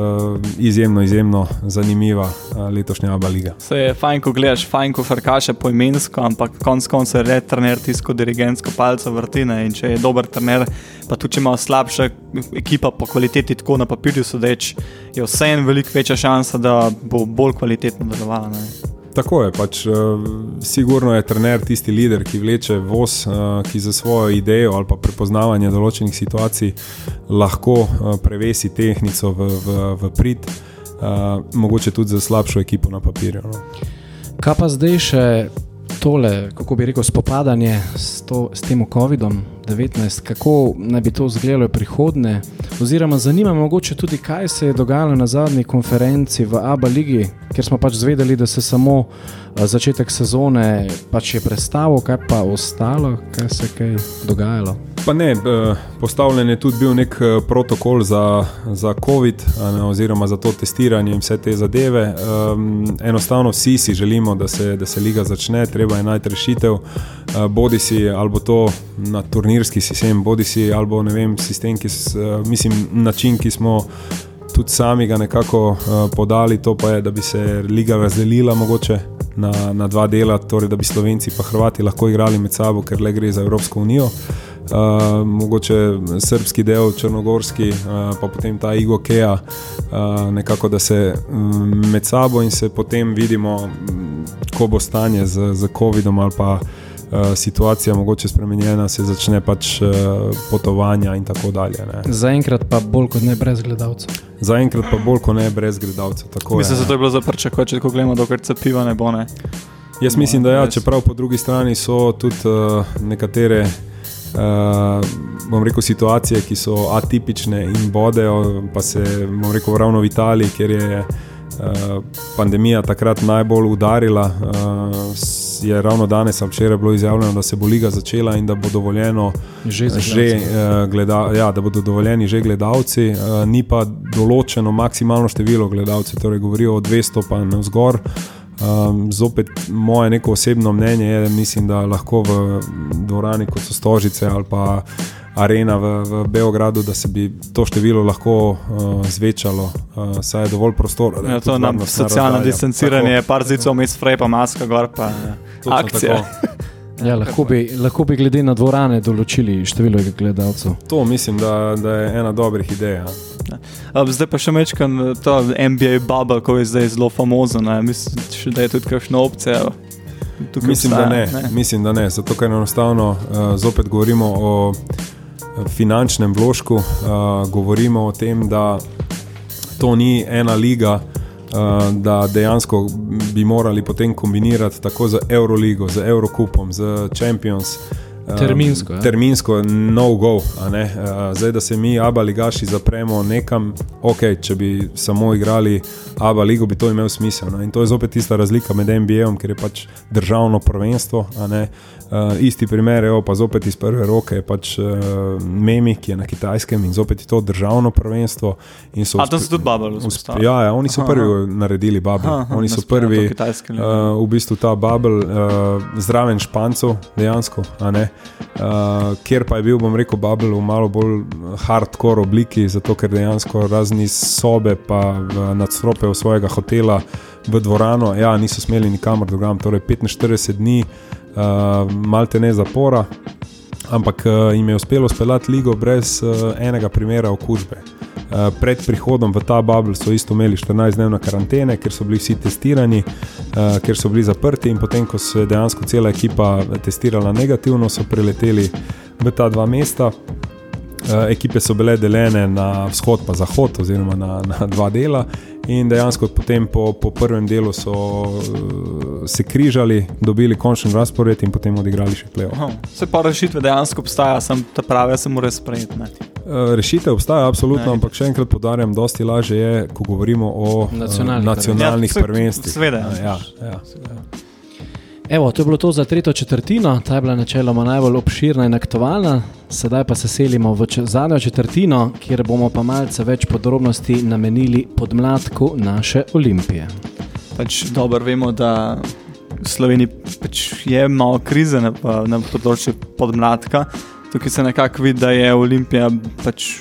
izjemno, izjemno zanimiva uh, letošnja Abu Leiga. Se je fajn, ko gledaš, fajn, ko frkaše po imensko, ampak konec koncev je trener tisto dirigentsko palco vrtine. In če je dober trener, pa tudi če ima slabša ekipa po kvaliteti, tako na papirju sodeč, je vseeno veliko večja šansa, da bo bolj kvalitetno delovala. Tako je, pač, uh, sigurno je trener tisti voditelj, ki vleče voz, uh, ki za svojo idejo ali prepoznavanje določenih situacij lahko uh, prevesi tehnico v, v, v prid, uh, mogoče tudi za slabšo ekipo na papirju. No. Kaj pa zdaj še tole, kako bi rekel, spopadanje s, to, s tem COVID-19, kako naj bi to izgledalo v prihodnje? Oziroma, zanima me tudi, kaj se je dogajalo na zadnji konferenci v Abu Leiji, ker smo pač zvedeli, da se samo začetek sezone pač je predstavil, kaj pa ostalo, kaj se je dogajalo. Pa ne, postavljen je tudi bil nek protokol za, za COVID, oziroma za to testiranje in vse te zadeve. Enostavno vsi si želimo, da se, da se liga začne, treba je najti rešitev, bodi si ali to na turnirski sistem, bodi si ali ne vem, sistem, ki, mislim, način, ki smo tudi sami ga nekako podali, to pa je, da bi se liga razdelila mogoče. Na, na dva dela, torej da bi Slovenci in Hrvati lahko igrali med sabo, ker le gre za Evropsko unijo. Uh, mogoče srpski del, črnogorski, uh, pa potem ta Igo Keja, uh, nekako da se um, med sabo in se potem vidimo, ko bo stanje z, z COVID-om ali pa. Uh, situacija mogoče spremenjena, se začne pač uh, potovanja in tako dalje. Zaenkrat pa bolj kot ne brez gledalcev. Zaenkrat pa bolj kot ne brez gledalcev. Mislim, da je bilo zaprčako, če gledamo, dokler se piva ne bo. Ne. Jaz mislim, da ja, čeprav po drugi strani so tudi uh, nekatere bom rekel, situacije, ki so atipične in bodejo, pa se, bom rekel, ravno v Italiji, kjer je uh, pandemija takrat najbolj udarila, uh, je ravno danes včeraj bilo izjavljeno, da se bo liga začela in da bo dovoljeno Že že, gleda, ja, da bodo dovoljeni že gledalci, ni pa določeno maksimalno število gledalcev, torej govorijo o 200 pa na vzgor. Um, zopet moje neko osebno mnenje je, mislim, da lahko v dvorani kot so Stožice ali pa Arena v, v Beogradu, da se bi to število lahko uh, zvečalo, uh, saj je dovolj prostora. je Ja, to nam varnostna socialno distanciranje, Tako, par zicov, mes sprej, pa maska gor, pa točno akcija. tako. Ja, lahko, bi, lahko bi glede na dvorane določili število gledalcev. To mislim, da, da je ena dobrih idej. Ja. Zdaj pa še mečkam to NBA bubble, ko je zdaj zelo famozen. ne. Mislim, da je tudi kakšna opcija. tukaj Mislim, da obstaja, ne, mislim, da ne. Zato, ker enostavno uh, zopet govorimo o eh, finančnem vložku, uh, govorimo o tem, da to ni ena liga, da dejansko bi morali potem kombinirati tako z Euroligo, z Eurokupom, z Champions. um, Terminsko, ja. Terminsko, no go. ne. Uh, zdaj, da se mi, aba ligaši, zapremo nekam, ok, če bi samo igrali aba ligo, bi to imel smisel. No. In to je zopet tista razlika med NBA-om, ker je pač državno prvenstvo. ne. Uh, isti primer, evo, pa zopet iz prve roke je pač uh, Memi, ki je na kitajskem in zopet je to državno prvenstvo. in so A tam uspe- so tudi bubble uspe- vzpostavili. Ja, ja, oni so Aha, prvi aha. naredili bubble. Aha, Oni so prvi, uh, v bistvu ta bubble, uh, zraven špancov, dejansko, ne. Uh, kjer pa je bil, bom rekel, bubble v malo bolj hardcore obliki, zato ker dejansko razni sobe, pa v nadstropje svojega hotela v dvorano, ja, niso smeli nikamor drugam, torej 45 dni, uh, malte ne zapora. Ampak uh, jim je uspelo speljati ligo brez uh, enega primera okužbe. Uh, pred prihodom v ta bubble so isto imeli 14-dnevne karantene, ker so bili vsi testirani, uh, ker so bili zaprti, in potem, ko se je dejansko cela ekipa testirala negativno, so preleteli v ta dva mesta. Uh, ekipe so bile deljene na vzhod in zahod, oziroma na, na dva dela, in dejansko potem po, po prvem delu so uh, se križali, dobili končni razpored in potem odigrali še play-off. Aha, Se pa rešitve dejansko obstaja, sem ta prave, se mora sprejeti. ne. Uh, Rešitev obstaja, absolutno, Ne. ampak še enkrat podarjam, dosti lažje je, ko govorimo o uh, Nacionalnih nacionalnih Ja, se- prvenstvih. seveda. Ja, ja. Evo, to je bilo to za tretjo četrtino, ta je bila načeloma najbolj obširna in aktualna. Sedaj pa se selimo v zadnjo četrtino, kjer bomo pa malce več podrobnosti namenili podmladku naše olimpije. Pač dobro vemo, da v Sloveniji pač je malo krize na, na področju podmladka. Tukaj se nekako vidi, da je Olimpija pač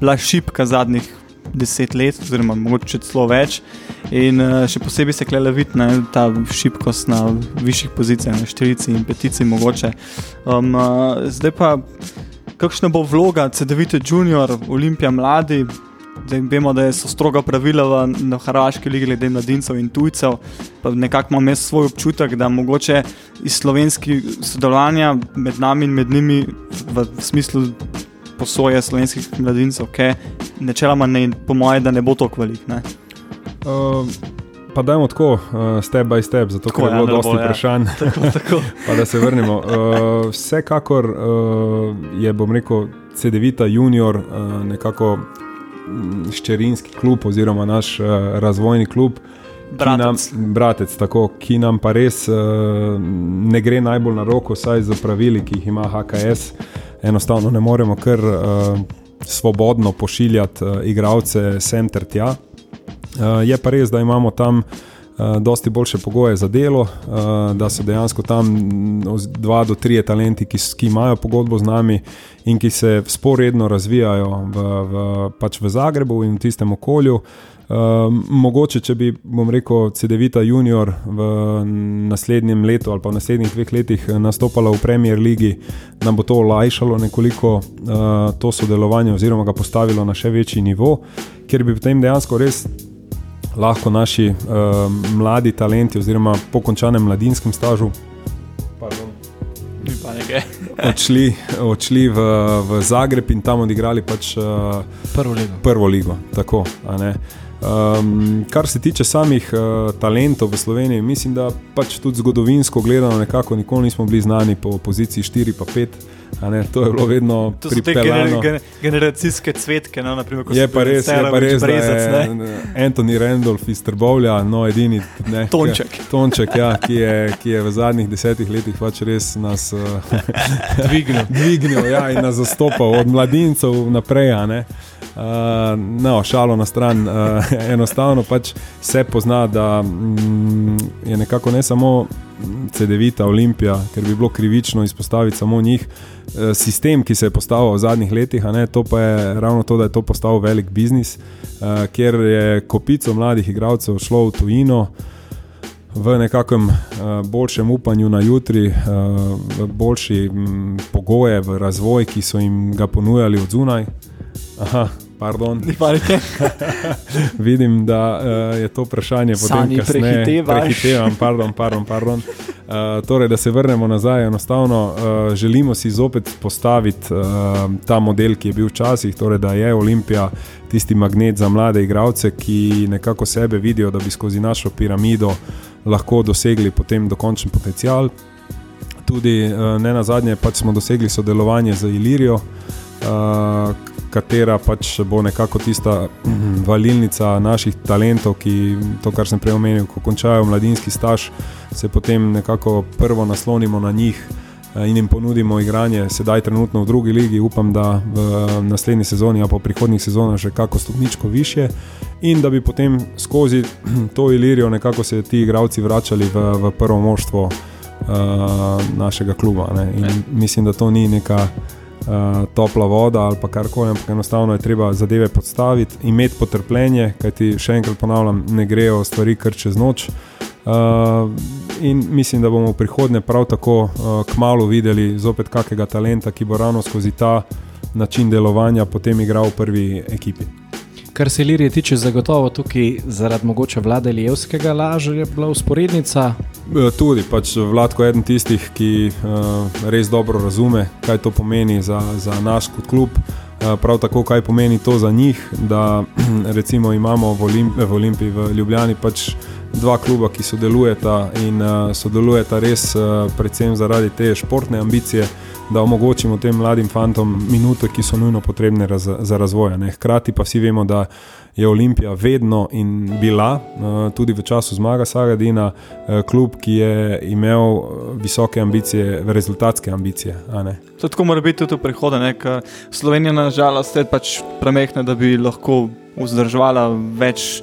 bila šipka zadnjih deset let, oziroma mogoče celo več. In uh, še posebej se klele vidi ne, ta šibkost na višjih pozicijah, na štirici in petici, mogoče. Um, uh, zdaj pa, kakšna bo vloga CD-vite junior, Olimpija mladi? Zdaj vemo, da so stroga pravila v, na Hrvaški ligi glede mladincev in tujcev. Nekako imam jaz svoj občutek, da mogoče iz slovenskih sodelovanja med nami in med njimi v smislu posoje slovenskih mladincev, ki načeloma ne, po moje, da ne bo to kvalik. Ne? Uh, pa dajmo tako, uh, step by step, zato Tako, ker je ja, bilo bo, dosti ja. vprašanj. Tako, tako. Pa da se vrnemo. Uh, vsekakor uh, je, bom rekel, CD-vita junior uh, nekako mm, ščerinski klub oziroma naš uh, razvojni klub. Ki nam, Bratec. bratec, tako, ki nam pa res uh, ne gre najbolj na roko, saj za pravili, ki jih ima HKS, enostavno ne moremo kar uh, svobodno pošiljati uh, igralce sem ter tja. Uh, je pa res, da imamo tam uh, dosti boljše pogoje za delo, uh, da so dejansko tam mm, dva do trije talenti, ki, ki imajo pogodbo z nami in ki se sporedno razvijajo v, v, pač v Zagrebu in v tistem okolju. Um, mogoče, če bi, bom rekel, CD-vita junior v naslednjem letu ali pa v naslednjih dveh letih eh, nastopala v Premier Ligi, nam bo to olajšalo nekoliko uh, to sodelovanje oziroma ga postavilo na še večji nivo, ker bi potem dejansko res lahko naši uh, mladi talenti oziroma po končanem mladinskem stažu pardon, pa odšli, odšli v, v Zagreb in tam odigrali pač uh, Prvo ligo. prvo ligo. Tako, ne. Um, kar se tiče samih uh, talentov v Sloveniji, mislim, da pač tudi zgodovinsko gledano, nekako nikoli nismo bili znani po poziciji 4 pa 5 Ne, to je bilo vedno to pripeljano. Gener, generacijske cvetke, no, naprimer, je pa res, je pa res, brezec, da je Anthony Randolph iz Trbovlja, no, edini ne, Tonček, ki, tonček ja, ki, je, ki je v zadnjih desetih letih pač res nas uh, dvignil, dvignil ja, in nas zastopal od mladincev naprej. Uh, no, šalo na stran, uh, enostavno pač se pozna, da mm, je nekako ne samo CD-vita Olimpija, ker bi bilo krivično izpostaviti samo njih. Eh, sistem, ki se je postavil v zadnjih letih, ne, to pa je ravno to, da je to postal velik biznis, uh, kjer je kopico mladih igralcev šlo v tujino. V nekakšnem uh, boljšem upanju na jutri, uh, v boljši m, pogoje, v razvoj, ki so jim ga ponujali od zunaj. Aha, Pardon. Vidim, da uh, je to vprašanje potem kasneje. Prehitevam, pardon, pardon, pardon. Uh, torej, da se vrnemo nazaj, enostavno uh, želimo si zopet postaviti uh, ta model, ki je bil včasih, torej, da je Olimpija tisti magnet za mlade igralce, ki nekako sebe vidijo, da bi skozi našo piramido lahko dosegli potem dokončen potencial. Tudi uh, ne na zadnje, pač smo dosegli sodelovanje z Ilirijo. Uh, katera pač bo nekako tista mhm, valilnica naših talentov, ki to, kar sem prej omenil, ko končajo mladinski staž, se potem nekako prvo naslonimo na njih. Eh, in jim ponudimo igranje, sedaj trenutno v drugi ligi, upam, da v naslednji sezoni, a pa v prihodnjih sezonah, še kako stopničko više, in da bi potem skozi to ilirijo nekako se ti igravci vračali v, v prvo moštvo uh, našega kluba. Mislim, da to ni neka uh, topla voda ali karkoli, ampak enostavno je treba zadeve podstaviti, imeti potrpljenje, kajti še enkrat ponavljam, ne grejo stvari kar čez noč. Uh, in mislim, da bomo v prihodnje prav tako uh, kmalo videli zopet kakega talenta, ki bo ravno skozi ta način delovanja potem igral v prvi ekipi. Kar se Lirije tiče, zagotovo tukaj zaradi mogoče vlade Lijevskega lažje je bila usporednica. E, tudi, pač Vladko je eden tistih, ki uh, res dobro razume, kaj to pomeni za, za nas kot klub. Uh, prav tako, kaj pomeni to za njih, da recimo imamo v, Olimp v Olimpiji, v Ljubljani, pač dva kluba, ki sodelujeta in uh, sodelujeta res uh, predvsem zaradi te športne ambicije da omogočimo tem mladim fantom minute, ki so nujno potrebne raz, za razvoj. Ne. Hkrati pa vsi vemo, da je Olimpija vedno in bila, uh, tudi v času zmaga Sagadina, uh, klub, ki je imel visoke ambicije, rezultatske ambicije. To tako mora biti tudi v prihodnje, ker Slovenija nažalost je pač premehna, da bi lahko vzdrževala več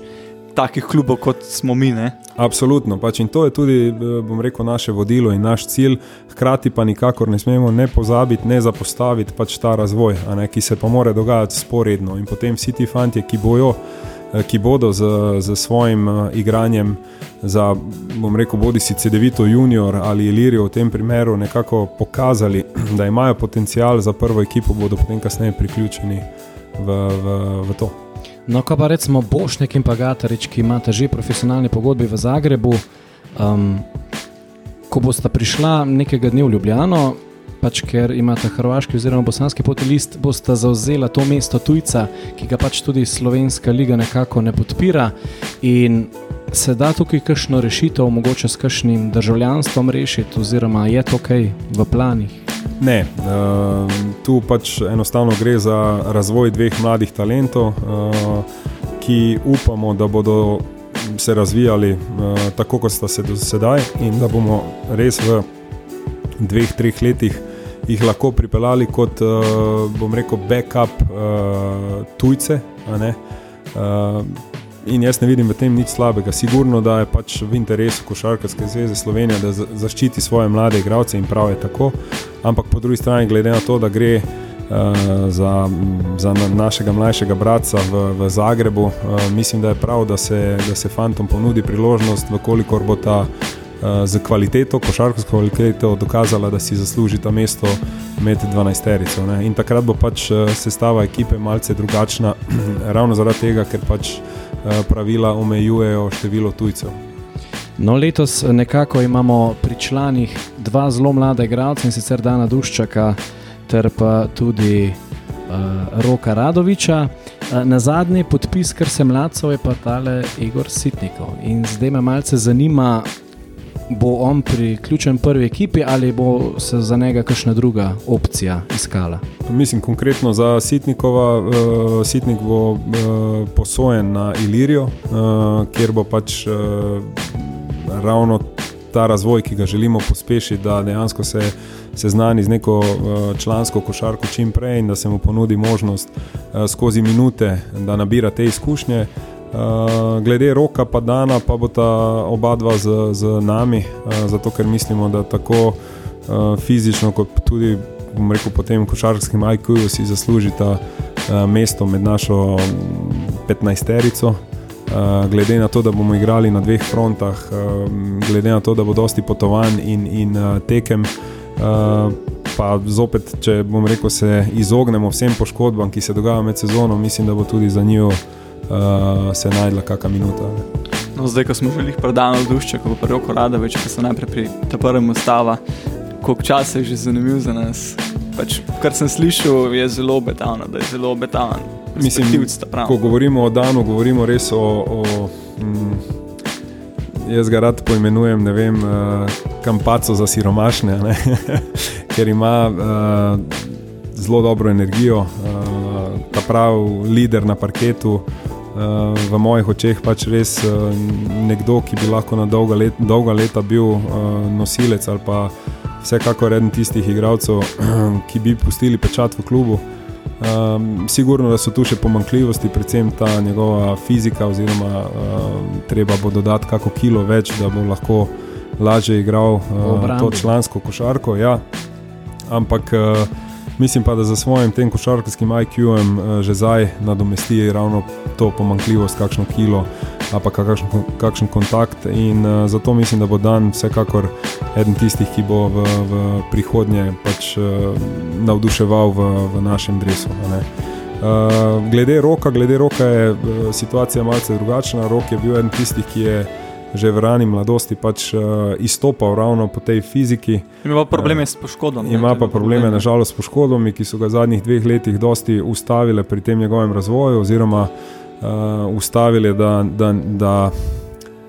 takih klubov, kot smo mi. Ne? Absolutno. Pač in to je tudi, eh, bom rekel, naše vodilo in naš cilj. Hkrati pa nikakor ne smemo ne pozabiti, ne zapostaviti pač ta razvoj, ne, ki se pa mora dogajati sporedno. In potem vsi ti fanti, ki, eh, ki bodo z, z svojim uh, igranjem za, bom rekel, bodi si CD-vito junior ali Ilirijo v tem primeru nekako pokazali, da imajo potencial za prvo ekipo, bodo potem kasneje priključeni v, v, v to. No, ko pa recimo Bošnek in Pagatarič, ki imata že profesionalne pogodbe v Zagrebu, um, ko boste prišla nekega dne v Ljubljano, pač ker imate hrvaški oziroma bosanski potelist, boste zauzela to mesto tujca, ki ga pač tudi slovenska liga nekako ne podpira. In se da tukaj kakšno rešitev, mogoče s kakšnim državljanstvom rešiti, oziroma je to kaj v planih? Ne, uh, tu pač enostavno gre za razvoj dveh mladih talentov, uh, ki upamo, da bodo se razvijali uh, tako, kot sta se do sedaj, in da bomo res v dveh, treh letih jih lahko pripeljali kot, uh, bom rekel, backup uh, tujce. In jaz ne vidim v tem nič slabega. Sigurno, da je pač v interesu Košarkarske zveze Slovenije, da zaščiti svoje mlade igralce in prav je tako. Ampak po drugi strani, glede na to, da gre uh, za, za našega mlajšega brata v, v Zagrebu, uh, mislim, da je prav, da se, da se fantom ponudi priložnost, vkolikor bo ta. Uh, z kvaliteto, košarkarsko kvaliteto, dokazala, da si zasluži ta mesto med 12-terico. In takrat bo pač sestava ekipe malce drugačna, ravno zaradi tega, ker pač Eh, pravila omejujejo število tujcev. No, letos nekako imamo pri članih dva zelo mlada igralca in sicer Dana Duščaka ter pa tudi uh, Roka Radoviča. Uh, na zadnji podpis, kar se mladcev je pa tale Igor Sitnikov. In zdaj me malce zanima, bo on priključen prvi ekipi ali bo se za njega kakšna druga opcija iskala? Mislim, konkretno za Sitnikova, uh, Sitnik bo uh, posojen na Ilirijo, uh, kjer bo pač uh, ravno ta razvoj, ki ga želimo pospešiti, da dejansko se seznani z neko člansko košarko čim prej in da se mu ponudi možnost skozi minute, da nabira te izkušnje. Uh, glede roka, pa dana, pa bo ta oba dva z, z nami, uh, zato ker mislimo, da tako uh, fizično, kot tudi rekel, po tem košarkarskem IQ-ju si zaslužita uh, mesto med našo 15-terico. Uh, glede na to, da bomo igrali na dveh frontah, uh, glede na to, da bo dosti potovanj in, in uh, tekem, uh, pa zopet, če bom rekel, se izognemo vsem poškodbam, ki se dogajajo med sezono, mislim, da bo tudi za njo uh, se najdla kakšna minuta. No, zdaj, ko smo že jih predali v dušče, ko bo prvo korada, več pa se najprej pri tem prvem ustava, koliko časa je že zanimiv za nas. Pač, kar sem slišal, je zelo obetavno, da je zelo obetavno. Mislim, ko govorimo o danu, govorimo res o. o mm, jaz ga rad poimenujem, ne vem, uh, kampaco za siromašne, ker ima uh, zelo dobro energijo, uh, ta pravi voditelj na parketu. Uh, v mojih očeh pač res uh, nekdo, ki bi lahko na dolga, let, dolga leta bil uh, nosilec ali pa vsekakor eden tistih igralcev, ki bi pustili pečat v klubu. Um, sigurno, da so tu še pomankljivosti, predvsem ta njegova fizika, oziroma um, treba bo dodati kako kilo več, da bo lahko lažje igral uh, to člansko košarko. Ja. Ampak uh, mislim pa, da za svojim tem košarkarskim IQ-jem uh, že zdaj nadomesti ravno to pomankljivost, kakšno kilo ali pa kakšen, kakšen kontakt. In uh, zato mislim, da bo dan vsekakor eden tistih, ki bo v, v prihodnje pač, uh, navduševal v, v našem drevesu. Uh, glede roka, glede roka je uh, situacija malce drugačna. Rok je bil eden tistih, ki je že v rani mladosti pač, uh, izstopal ravno po tej fiziki. Ima pa probleme uh, s poškodbami. Ima pa probleme, nažalost, s poškodbami, ki so ga v zadnjih dveh letih dosti ustavile pri tem njegovem razvoju. Oziroma, uh, ustavili, da, da, da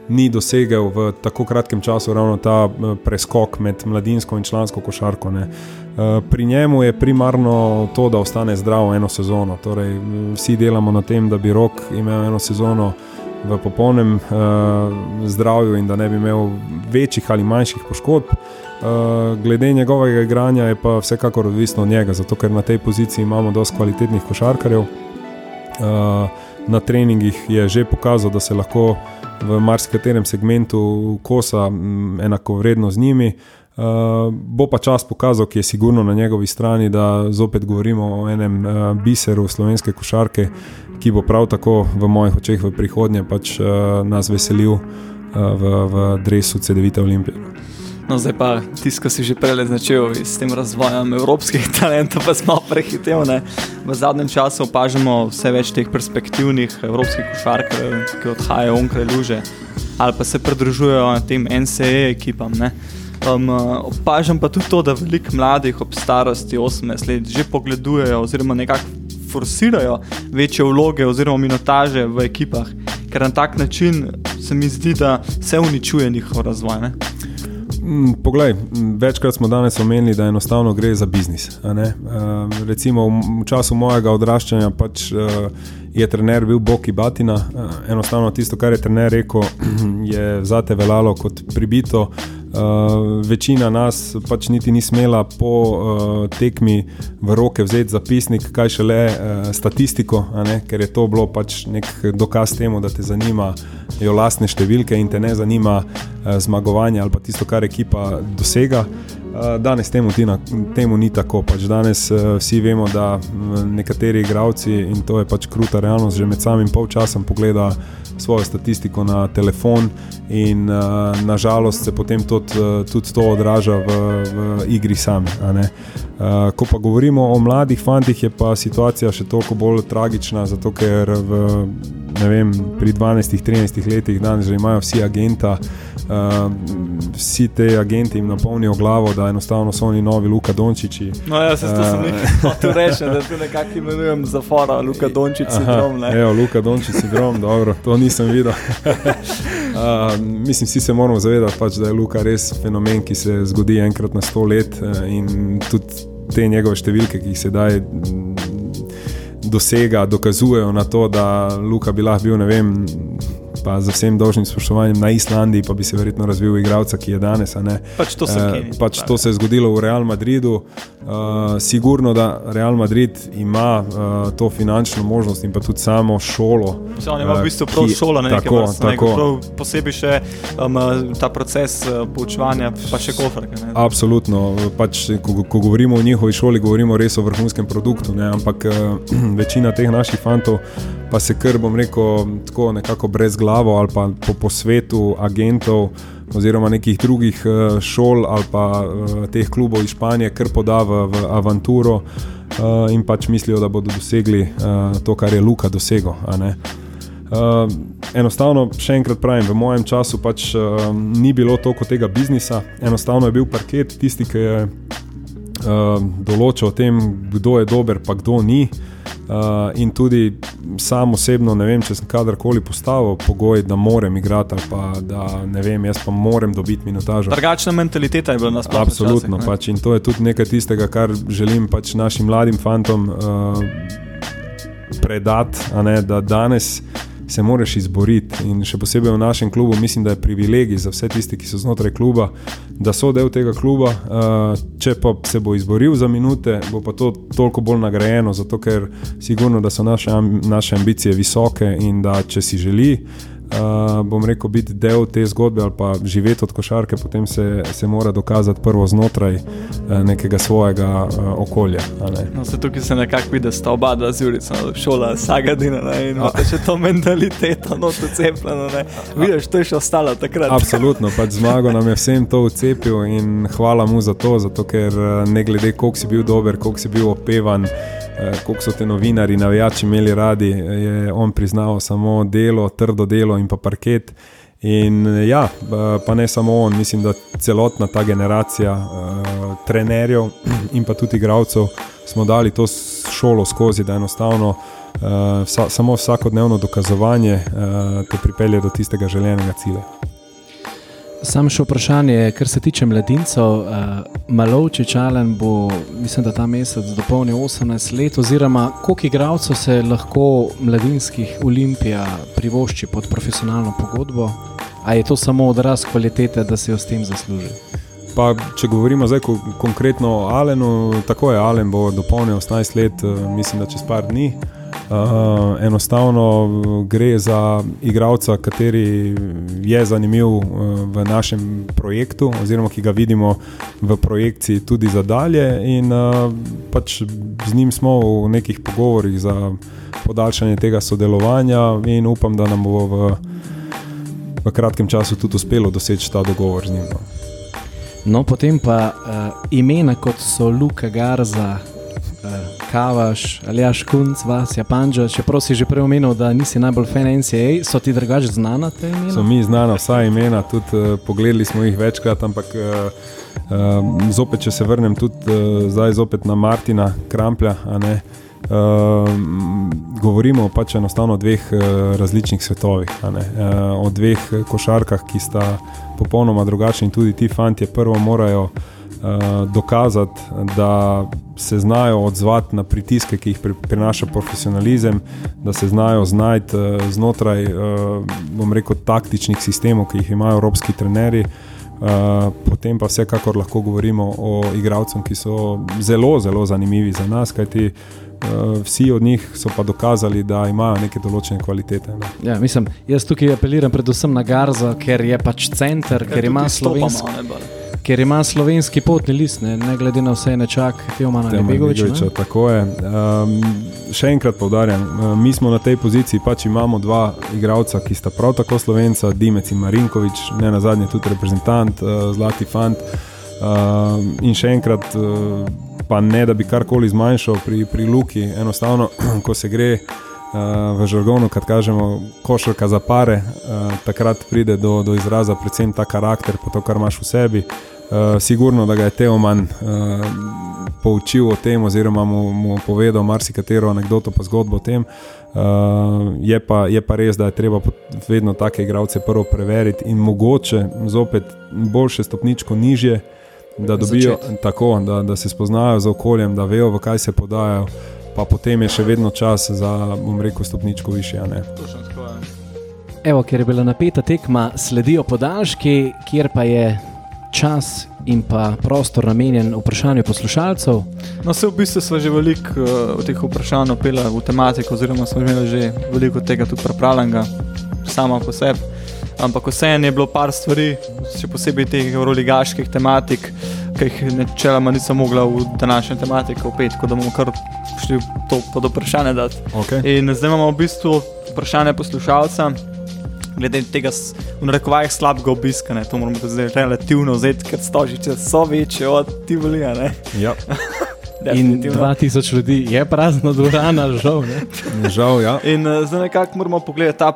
ni dosegel v tako kratkem času ravno ta uh, preskok med mladinsko in člansko košarko. Ne. Uh, pri njemu je primarno to, da ostane zdrav eno sezono. Torej, vsi delamo na tem, da bi rok imel eno sezono v popolnem uh, zdravju in da ne bi imel večjih ali manjših poškodb. Uh, glede njegovega igranja je pa vsekakor odvisno od njega, zato ker na tej poziciji imamo dosti kvalitetnih košarkarjev. Uh, na treningih je že pokazal, da se lahko v marsikaterem segmentu kosa enako vredno z njimi. Uh, bo pa čas pokazal, ki je sigurno na njegovi strani, da zopet govorimo o enem uh, biseru slovenske košarke, ki bo prav tako v mojih očeh v prihodnje pač, uh, nas veselil uh, v, v drevesu CD-vite Olimpije. No, zdaj pa tisto, kar si že prej začel s tem razvojem evropskih talentov, pa smo prehiteli. V zadnjem času opažamo vse več teh perspektivnih evropskih košarkarjev, ki odhajajo onkraj luže ali pa se pridružujejo tem NCE ekipam. Um, opažam pa tudi to, da veliko mladih ob starosti 18 let že pogledujejo oziroma nekako forsirajo večje vloge oziroma minotaže v ekipah, ker na tak način se mi zdi, da se uničuje njihov razvoj. Ne? Mm, poglej, večkrat smo danes omenili, da enostavno gre za biznis. Uh, recimo v času mojega odraščanja pač, uh, je trener bil Boki Batina. Uh, enostavno tisto, kar je trener rekel, je zate veljalo kot pribito. Uh, večina nas pač niti ni smela po uh, tekmi v roke vzeti zapisnik, kaj šele uh, statistiko, ker je to bilo pač nek dokaz temu, da te zanimajo lastne številke in te ne zanima uh, zmagovanje ali pa tisto, kar ekipa dosega. Uh, danes temu, tina, temu ni tako. Pač danes uh, vsi vemo, da nekateri igravci, in to je pač kruta realnost, že med samim polčasom pogledajo svojo statistiko na telefon, in uh, nažalost se potem tudi, uh, tudi to odraža v, v igri sami. Uh, ko pa govorimo o mladih fantih, je pa situacija še toliko bolj tragična, zato ker v vem, pri 12-13 letih, danes že imajo vsi agenta, uh, vsi te agenti jim napolnijo glavo, da enostavno so oni novi Luka Dončiči. No, ja, se to sem hotel reči, da to nekako imenujem za fora, Luka Dončič sindrom. Ne? Evo, Luka Dončič sindrom, dobro, to nisem videl. uh, mislim, vsi se moramo zavedati, pač, da je Luka res fenomen, ki se zgodi enkrat na sto let uh, in tudi te njegove številke, ki jih sedaj dosega, dokazujejo na to, da Luka bi lahko bil, ne vem, pa z vsem dolžnim spoštovanjem na Islandiji, pa bi se verjetno razvil igralca, ki je danes. Pač to, se, uh, pač to se je zgodilo v Real Madridu. Uh, sigurno, da Real Madrid ima uh, to finančno možnost in pa tudi samo šolo. Se on ima v bistvu prav ki, šola, ne tako, vrst, tako. Ne, posebej še um, ta proces uh, poučevanja, pa še kofrke. Absolutno. Pač, ko, ko govorimo o njihovi šoli, govorimo res o vrhunskem produktu, ne? ampak uh, večina teh naših fantov pa se kar, bom rekel, tako nekako brez glave ali pa po, po svetu agentov oziroma nekih drugih uh, šol ali pa uh, teh klubov iz Španije, kar poda v, v avanturo uh, in pač mislijo, da bodo dosegli to, kar je Luka dosegel. Uh, enostavno, še enkrat pravim, v mojem času pač uh, ni bilo toliko tega biznisa, enostavno je bil parket tisti, ki je uh, določal o tem, kdo je dober, pa kdo ni. Uh, in tudi sam osebno, ne vem, če sem kadarkoli postavil pogoj, da moram igrati, ali pa da ne vem, jaz pa moram dobiti minutažo. Drugačna mentaliteta je bila na splošno. Absolutno. Časih, pač, in to je tudi nekaj tistega, kar želim pač našim mladim fantom uh, predati, da danes se moraš izboriti. In še posebej v našem klubu, mislim, da je privilegij za vse tiste, ki so znotraj kluba, da so del tega kluba. Uh, če pa se bo izboril za minute, bo pa to toliko bolj nagrajeno, zato ker sigurno, da so naše, naše ambicije visoke in da če si želi uh, bom rekel, biti del te zgodbe ali pa živeti od košarke, potem se, se mora dokazati prvo znotraj uh, nekega svojega uh, okolja. No, se tukaj se nekako vidi, da sta oba dva zjurica, šola Sagadina ne, in imate še to mentaliteto, no to cepljeno. Vidiš, to je še ostalo takrat. Absolutno, pač zmago nam je vsem to ucepil in hvala mu za to, zato ker ne glede, koliko si bil dober, koliko si bil opevan. Eh, koliko so te novinari, navijači imeli radi, je on priznal samo delo, trdo delo in pa parket. In ja, pa ne samo on, mislim, da celotna ta generacija uh, trenerjev in pa tudi igralcev smo dali to šolo skozi, da enostavno uh, vsa, samo vsakodnevno dokazovanje uh, te pripelje do tistega željenega cilja. Samo še vprašanje, kar se tiče mladincev. Uh, Malovči Čalen bo, mislim, da ta mesec dopolnil 18 let, oziroma koliko igralcev se lahko mladinskih olimpija privošči pod profesionalno pogodbo? Ali je to samo odraz kvalitete, da se jo s tem zasluži? Pa, če govorimo zdaj konkretno o Alenu, tako je Alen bo dopolnil 18 let, eh, mislim, da čez par dni. Uh, enostavno gre za igralca, kateri je zanimiv uh, v našem projektu, oziroma ki ga vidimo v projekciji tudi za dalje. In uh, pač z njim smo v nekih pogovorih za podaljšanje tega sodelovanja, in upam, da nam bo v, v kratkem času tudi uspelo doseči ta dogovor z njim. No, no potem pa uh, imena kot so Luka Garza. Kavaš, Aljaš Kunc, vas, Japanča, čeprav si že prej omenil, da nisi najbolj fan NCA, so ti drugače znana te imena? So mi znana vsa imena, tudi uh, pogledali smo jih večkrat, ampak uh, uh, zopet, če se vrnem tudi uh, zdaj zopet na Martina Kramplja. Uh, govorimo pač enostavno o dveh uh, različnih svetovih, uh, o dveh košarkah, ki sta popolnoma drugačni. Tudi ti fanti prvo morajo dokazati, da se znajo odzvati na pritiske, ki jih prinaša profesionalizem, da se znajo znajti uh, znotraj, uh, bom rekel, taktičnih sistemov, ki jih imajo evropski trenerji. Uh, potem pa vsekakor lahko govorimo o igralcih, ki so zelo, zelo zanimivi za nas, kajti uh, vsi od njih so pa dokazali, da imajo neke določene kvalitete. Ne. Ja, mislim, jaz tukaj apeliram predvsem na Garza, ker je pač center, ker, ker ima slovensko ker ima slovenski potni list, ne, ne glede na vse, ne čak, ki ima na Begoviču. Tako je. Um, še enkrat povdarjam, um, mi smo na tej poziciji, pač imamo dva igralca, ki sta prav tako slovenca, Dimec in Marinkovič, ne na zadnje tudi reprezentant, uh, Zlati Fant. Uh, in še enkrat, uh, pa ne da bi karkoli zmanjšal pri, pri Luki, enostavno, ko se gre v žargonu, kad kažemo košarka za pare, uh, takrat pride do, do izraza predvsem ta karakter, pa to, kar imaš v sebi. Uh, sigurno, da ga je Teoman uh, poučil o tem, oziroma mu, mu povedal marsikatero anegdoto, pa zgodbo o tem. Uh, je, pa, je pa res, da je treba vedno take igralce prvo preveriti in mogoče zopet boljše stopničko nižje, da, dobijo, tako, da, da se spoznajo z okoljem, da vejo, v kaj se podajo pa potem je še vedno čas za, bom rekel, stopničko više. Evo, ker je bila napeta tekma, sledijo podaljški, kjer pa je čas in pa prostor namenjen vprašanju poslušalcev. No, se v bistvu smo že veliko uh, teh vprašanj opela v tematiko, oziroma smo imeli že veliko tega tudi pripravljenega, samo po sebi. Ampak vseeno je bilo par stvari, še posebej teh euroligaških tematik, ki jih načeloma nisem mogla v današnji tematiki opet, tako da bomo kar šli to pod vprašanje. Okay. In zdaj imamo v bistvu vprašanje poslušalca. Glede tega, v narekovajih, slabega obiska, ne, to moramo zdaj relativno vzeti, ker stožice so večje od Tivolija. Ja. In 2000 ljudi je prazna dvorana, žal. žal ja. In uh, zdaj nekako moramo pogledati ta,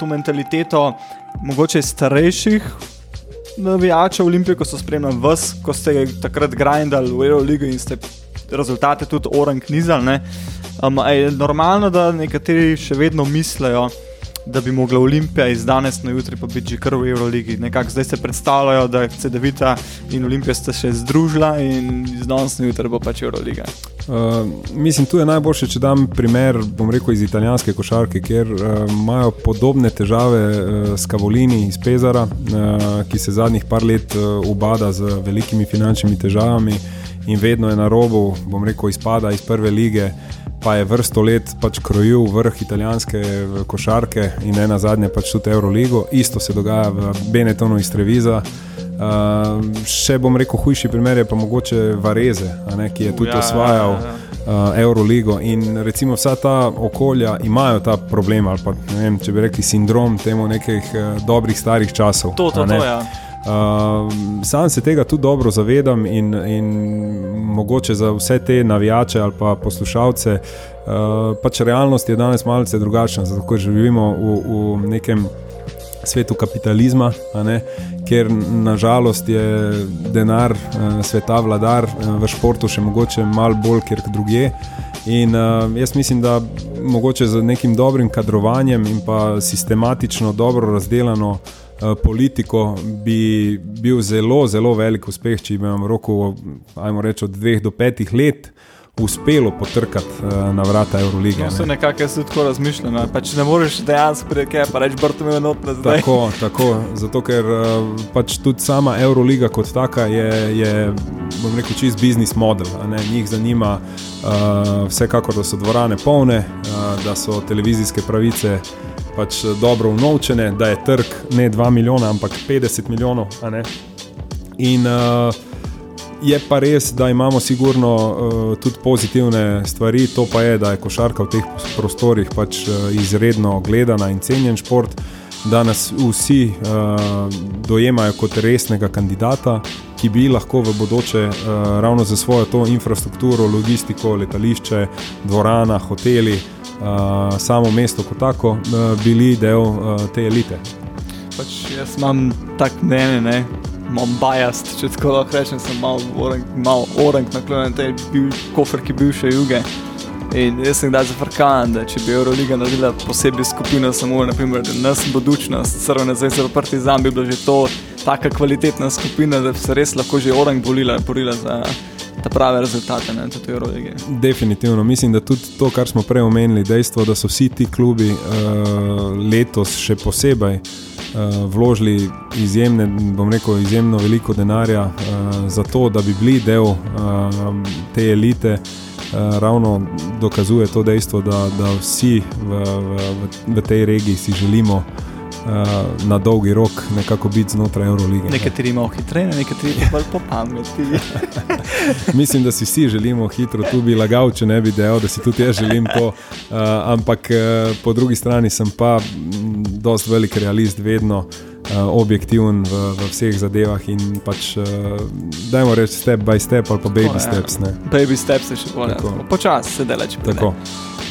to mentaliteto, mogoče starejših navijačev Olimpije, ko so spremljali vas, ko ste takrat grindali v Euroligi in ste rezultate tudi orang nizali. Um, je normalno, da nekateri še vedno mislijo, da bi mogla Olimpija iz danes na jutri pa biti že kar v Euroligi. Nekako zdaj se predstavljajo, da se CD-vita in Olimpija sta še združila in iz danes na jutri bo pač Euroliga. Uh, mislim, tu je najboljše, če dam primer, bom rekel, iz italijanske košarke, kjer uh, imajo podobne težave uh, s Kavolini iz Pezara, uh, ki se zadnjih par let uh, ubada z velikimi finančnimi težavami in vedno je na robu, bom rekel, izpada iz prve lige, pa je vrsto let pač krojil vrh italijanske košarke in ne na zadnje pač tudi Euroligo. Isto se dogaja v Benetonu iz Treviza. Uh, še bom rekel, hujši primer je pa mogoče Vareze, ne, ki je tudi ja, osvajal ja, ja. Uh, Euroligo. In recimo vsa ta okolja imajo ta problem, ali pa vem, če bi rekli sindrom temu nekih uh, dobrih starih časov. To, to, to, ja. Uh, sam se tega tudi dobro zavedam in, in mogoče za vse te navijače ali pa poslušalce, uh, pač realnost je danes malce drugačna, zato ker živimo v, v nekem svetu kapitalizma, kjer nažalost je denar uh, sveta vladar, uh, v športu še mogoče malo bolj, ker druge. In uh, jaz mislim, da mogoče z nekim dobrim kadrovanjem in pa sistematično dobro razdeljeno. Eh, politiko, bi bil zelo, zelo velik uspeh, če bi vam roko, ajmo reči, od dveh do petih let. Uspelo potrkati uh, na vrata Eurolige. To se nekako jaz tako razmišljam. Pač ne moreš dejansko reči, pa reči, da je to eno tako. Tako, zato ker uh, pač tudi sama Euroliga kot taka je, je bom rekel, čist biznis model. Njih zanima uh, vsekakor, da so dvorane polne, uh, da so televizijske pravice pač eh, dobro unovčene, da je trg ne 2 milijona, ampak 50 milijonov. In uh, je pa res, da imamo sigurno uh, tudi pozitivne stvari, to pa je, da je košarka v teh prostorih pač uh, izredno gledana in cenjen šport. Da nas vsi uh, dojemajo kot resnega kandidata, ki bi lahko v bodoče uh, ravno za svojo to infrastrukturo, logistiko, letališče, dvorana, hoteli, uh, uh, samo mesto kot tako, uh, bili del uh, te elite. Pač jaz imam tak mnenje, ne. Imam bajast, če tako lahko rečem, sem malo orang, mal orang naklonjen tej bil, koferki bivše juge. In jaz sem kdaj zafrkan, da če bi Euroliga naredila posebej skupino, samo naprimer, nas bodučnost, crvene zvezde, partizan, bi bila že to taka kvalitetna skupina, da bi se res lahko že orang bolila, borila za ta prave rezultate, ne tudi Euroligi. Definitivno, mislim, da tudi to, kar smo prej omenili, dejstvo, da so vsi ti klubi uh, letos še posebej uh, vložili izjemne, bom rekel, izjemno veliko denarja uh, za to, da bi bili del uh, te elite. Uh, ravno dokazuje to dejstvo, da, da vsi v, v, v tej regiji si želimo uh, uh, na dolgi rok nekako biti znotraj Eurolige. Nekateri imajo hitreje, nekateri pa po pameti. Mislim, da si vsi želimo hitro, tu bi lagal, če ne bi dejal, da si tudi jaz želim to. Uh, ampak uh, po drugi strani sem pa dosti velik realist vedno. Objektiven v, v vseh zadevah in pač, uh, dajmo reči, step by step ali pa baby Tako, ja. steps. Ne. Baby steps je še bolj. Tako. Počasi se dela, če Tako.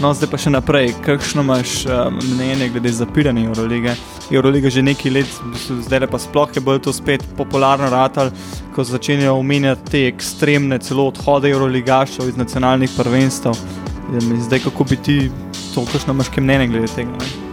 No, zdaj pa še naprej. Kakšno imaš um, mnenje glede zapiranja Eurolige? Euroliga že nekaj let, zdaj pa sploh je bolj to spet popularno ratal, ko začenjajo omenjati te ekstremne, celo odhode Euroligašov iz nacionalnih prvenstv. In Zdaj, kako bi ti to, kakšno imaš mnenje glede tega? Ne?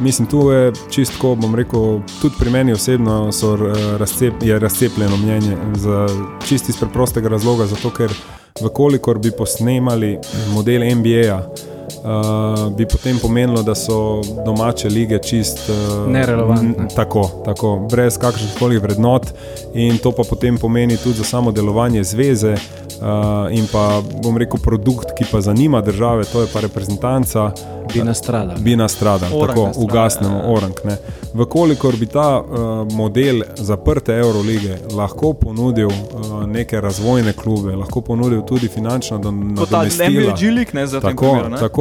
Mislim, tu je čistko, bom rekel, tudi pri meni osebno so, eh, razcep, je razcepljeno mnenje. Za čisti iz preprostega razloga, zato ker vkolikor bi posnemali model NBA-ja, uh, bi potem pomenilo, da so domače lige čist uh, Nerelevantne. Tako, tako, brez kakršnih koli vrednot, in to pa potem pomeni tudi za samo delovanje zveze. Uh, in pa bom rekel, produkt, ki pa zanima države, to je pa reprezentanca, Bi nastradali. bi nastradal, Orang tako nastrada, ugasnemo ja. orang. Ne. Vkolikor bi ta uh, model zaprte Eurolige lahko ponudil uh, neke razvojne klube, lahko ponudil tudi finančno don- Kot ta nadomestila. NBA G-League, ne za tem Tako, primeru. ne? tako,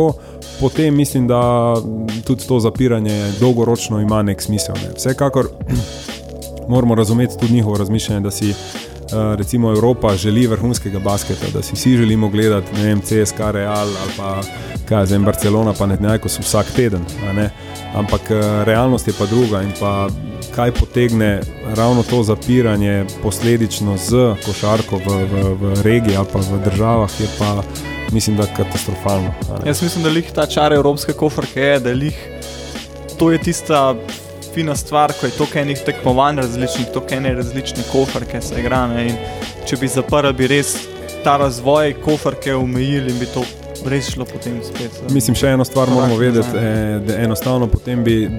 potem mislim, da tudi to zapiranje dolgoročno ima nek smisel. Ne. Vsekakor moramo razumeti tudi njihovo razmišljanje, da si eh, recimo Evropa želi vrhunskega basketa, da si vsi želimo gledati vem, CSK, Real ali pa kaj zdaj Barcelona, pa ne nekaj vsak teden. ne. Ampak eh, realnost je pa druga in pa kaj potegne ravno to zapiranje posledično z košarko v, v, v regiji ali pa v državah, je pa mislim, da katastrofalno. Jaz mislim, da lih ta čar evropske kofrke je, da lih to je tista fina stvar, ko je toliko enih tekmovanj različnih, toliko ene različne kofrke se igra. Ne, in če bi zaprli, bi res ta razvoj kofrke omejili in bi to res šlo potem spet. Mislim, še eno stvar moramo vedeti, eh, da enostavno potem bi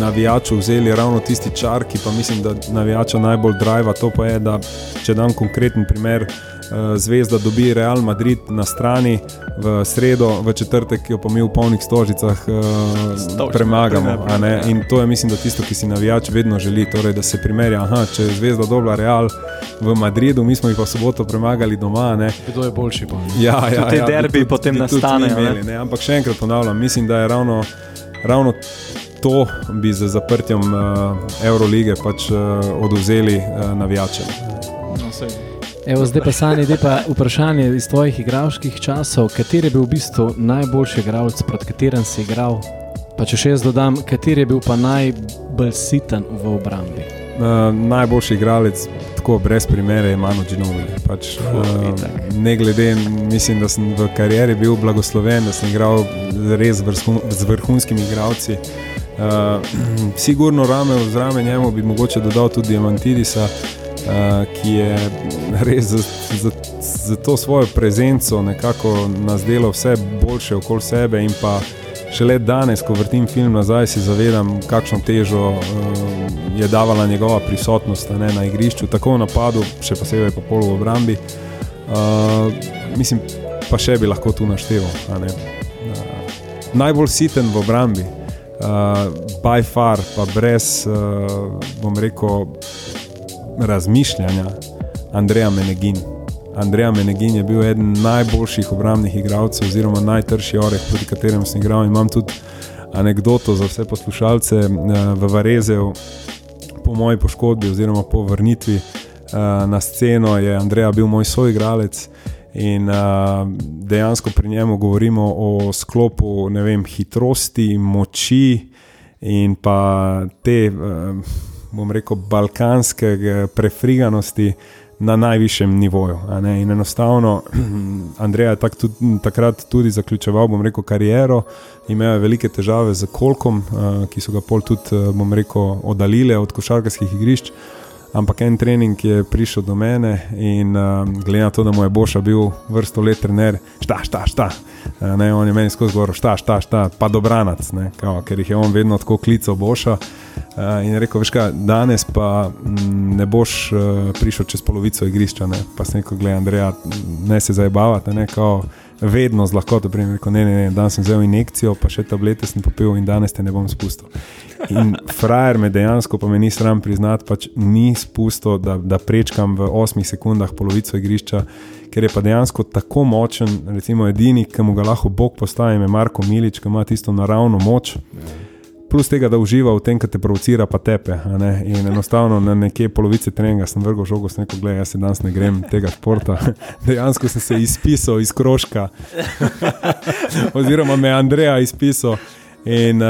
navijaču vzeli ravno tisti čar, ki pa mislim, da navijača najbolj driva. To pa je, da če dam konkreten primer, Zvezda dobi Real Madrid na strani v sredo, v četrtek jo pa mi v polnih stožicah eh, Stožno premagamo. a ne. ja. In to je mislim, da tisto, ki si navijač vedno želi, torej, da se primerja. Aha, če je Zvezda dobila Real v Madridu, mi smo jih pa soboto premagali doma. Ne. Kdo je boljši? Pa? Ja, ja, te ja, bi derbiji tudi- potem nastanejo, imeli, ne? Ampak še enkrat ponavljam, mislim, da je ravno, ravno to bi z zaprtjem uh, Eurolige pač uh, oduzeli uh, navijačem. Evo, zdaj pa sanje, zdaj pa vprašanje iz tvojih igralskih časov. Kateri je bil v bistvu najboljši igralec, proti katerim si igral? Pa če še jaz dodam, kateri je bil pa najbolj siten v obrambi? Uh, najboljši igralec, tako brez primere, je Manu Ginobili. Pač, uh, ne glede, mislim, da sem v karieri bil blagosloven, da sem igral res vrhun, z vrhunskimi igralci. Uh, sigurno rame v zraven njemu bi mogoče dodal tudi Diamantidisa, uh, ki je res za, za, za to svojo prezenco nekako nas delo vse boljše okoli sebe in pa šele danes, ko vrtim film nazaj, se zavedam, kakšno težo uh, je davala njegova prisotnost ne, na igrišču, tako v napadu, še posebej pa pol v obrambi. Uh, mislim, pa še bi lahko tu našteval. Uh, najbolj siten v obrambi, uh, by far, pa brez, uh, bom rekel, razmišljanja, Andreja Menegin. Andreja Menegin je bil eden najboljših obrambnih igralcev, oziroma najtrši oreh, proti katerem sem igral. Imam tudi anegdoto za vse poslušalce eh, v Varezev, po moji poškodbi, oziroma po vrnitvi eh, na sceno, je Andreja bil moj soigralec. In uh, dejansko pri njemu govorimo o sklopu vem, hitrosti, moči in pa te, uh, bom rekel, balkanske eh, prefriganosti na najvišjem nivoju. In enostavno, Andrej je tak, tudi, takrat tudi zaključeval, bom rekel, kariero, imel je velike težave z kolkom, uh, ki so ga pol tudi, uh, bom rekel, oddaljile od košarkarskih igrišč. Ampak en trening je prišel do mene in um, glede na to, da mu je Boša bil vrsto let trener, šta, šta, šta. Uh, ne, on je meni skozi govoril, šta, šta, šta, pa dobranac, ne, kao, ker jih je on vedno tako klical Boša. Uh, in rekel, veš kaj, danes pa m, ne boš uh, prišel čez polovico igrišča. Ne. Pa sem rekel, gledaj, Andreja, ne se zabavati, ne, kao, vedno z lahkoto. Rekel, ne, ne, ne, danes sem vzel injekcijo, pa še tablete sem popil in danes te ne bom spustil. In frajer me dejansko, pa me ni sram priznati, pač ni spustil, da, da prečkam v 8 sekundah polovico igrišča, ker je pa dejansko tako močen. Recimo, edini, ki mu ga lahko Bog postavi, je Marko Milič, ki ima tisto naravno moč. plus tega, da uživa v tem, kar te provocira, pa tepe. In enostavno na nekje polovice treninga sem vrgel žogo, sem rekel, gledaj, jaz se danes ne grem tega športa. Dejansko sem se izpisal iz krožka, oziroma me je Andreja izpisal. In, uh,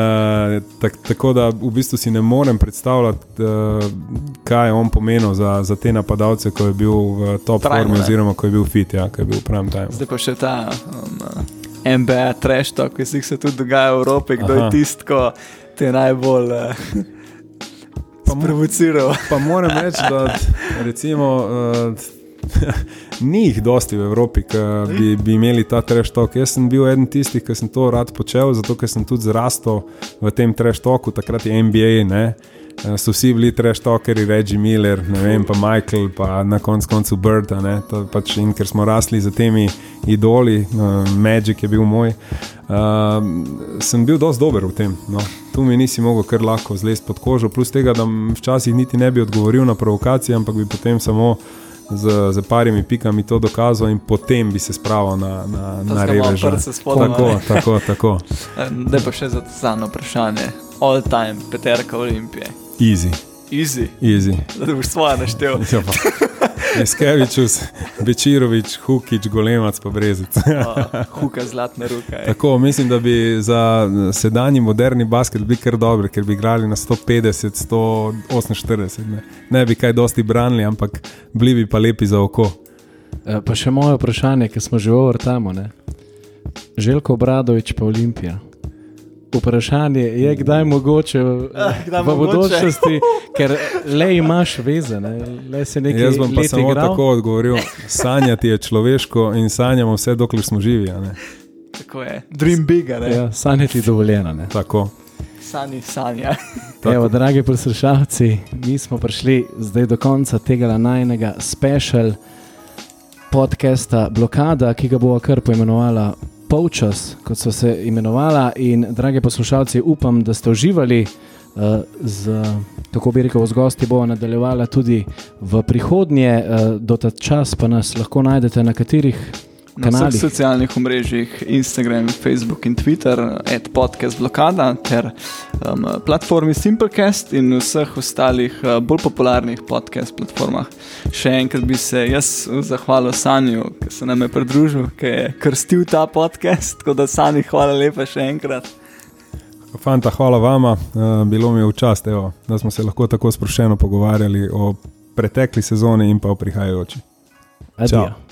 tak, tako da v bistvu si ne morem predstavljati, uh, kaj je on pomenil za, za te napadalce, ko je bil v top Prime, formi, ne. oziroma ko je bil fit, ja, ko je bil v prime time. Zdaj pa še ta um, uh, MBA trash talk, ki se jih tudi dogaja v Evropi, kdo Aha. je tisti, ki te najbolj uh, Pa mo- sprovociral. Pa moram reči, da recimo, uh, ni jih dosti v Evropi, ki bi, bi imeli ta treštok. Jaz sem bil eden tistih, ki sem to rad počel, zato ker sem tudi zrastel v tem treštoku, takrat je NBA. Ne? Eh, So vsi bili treštokeri, Reggie Miller, vem, pa Michael, pa na koncu koncu Bird. a ne. To Pač, in ker smo rasli za temi idoli, uh, Magic je bil moj, uh, sem bil dosti dober v tem. No. Tu mi nisi mogel kar lahko zlesti pod kožo, plus tega, da včasih niti ne bi odgovoril na provokacije, ampak bi potem samo z, z parimi pikami to dokazal in potem bi se spravil na, na, To na spodaj, Tako, tako, tako. Zdaj pa še za zadnje vprašanje. All time, peterka Olimpije. Easy, Easy, easy. da boš svoje naštel. Ja, pa. Iskevičus, Bečirovič, Hukič, Golemac, pa Brezec. Uh, huka zlatna ruka. je. Tako, mislim, da bi za sedanji moderni basket bili kar dobri, ker bi igrali na 150, 148. Ne, ne bi kaj dosti branili, ampak bili bi pa lepi za oko. Eh, Pa še moje vprašanje, ki smo že vrtamo. Željko Bradovič pa Olimpija. Vprašanje je, kdaj mogoče Ah, kdaj v mogoče? bodočnosti, ker le imaš veze, ne? le se nekaj Jaz bom pa samo igral. tako odgovoril: sanjati je človeško in sanjamo vse, dokler smo živi. a ne. Tako je. Dream big, ne? Ja, sanjati je dovoljeno. Ne? Tako. Sani sanja. Evo, dragi poslušalci, mi smo prišli zdaj do konca tega najnega special podcasta Blokada, ki ga bomo kar poimenovala Polčas, kot so se imenovala. In, dragi poslušalci, upam, da ste uživali. Uh, z, tako bi rekel, z gosti bomo nadaljevala tudi v prihodnje, uh, do ta čas pa nas lahko najdete na katerih Na vseh kanalih. socialnih omrežjih, Instagram, Facebook in Twitter, at podcast blokada ter um, platformi Simplecast in vseh ostalih uh, bolj popularnih podcast platformah. Še enkrat bi se jaz zahvalil Sanju, ki se nam je pridružil, ki je krstil ta podcast. Tako da Sanji, hvala lepa še enkrat. Fanta, hvala vama. Uh, bilo mi je v čast, evo, da smo se lahko tako sproščeno pogovarjali o pretekli sezoni in pa o prihajajoči. Adijo. Čau.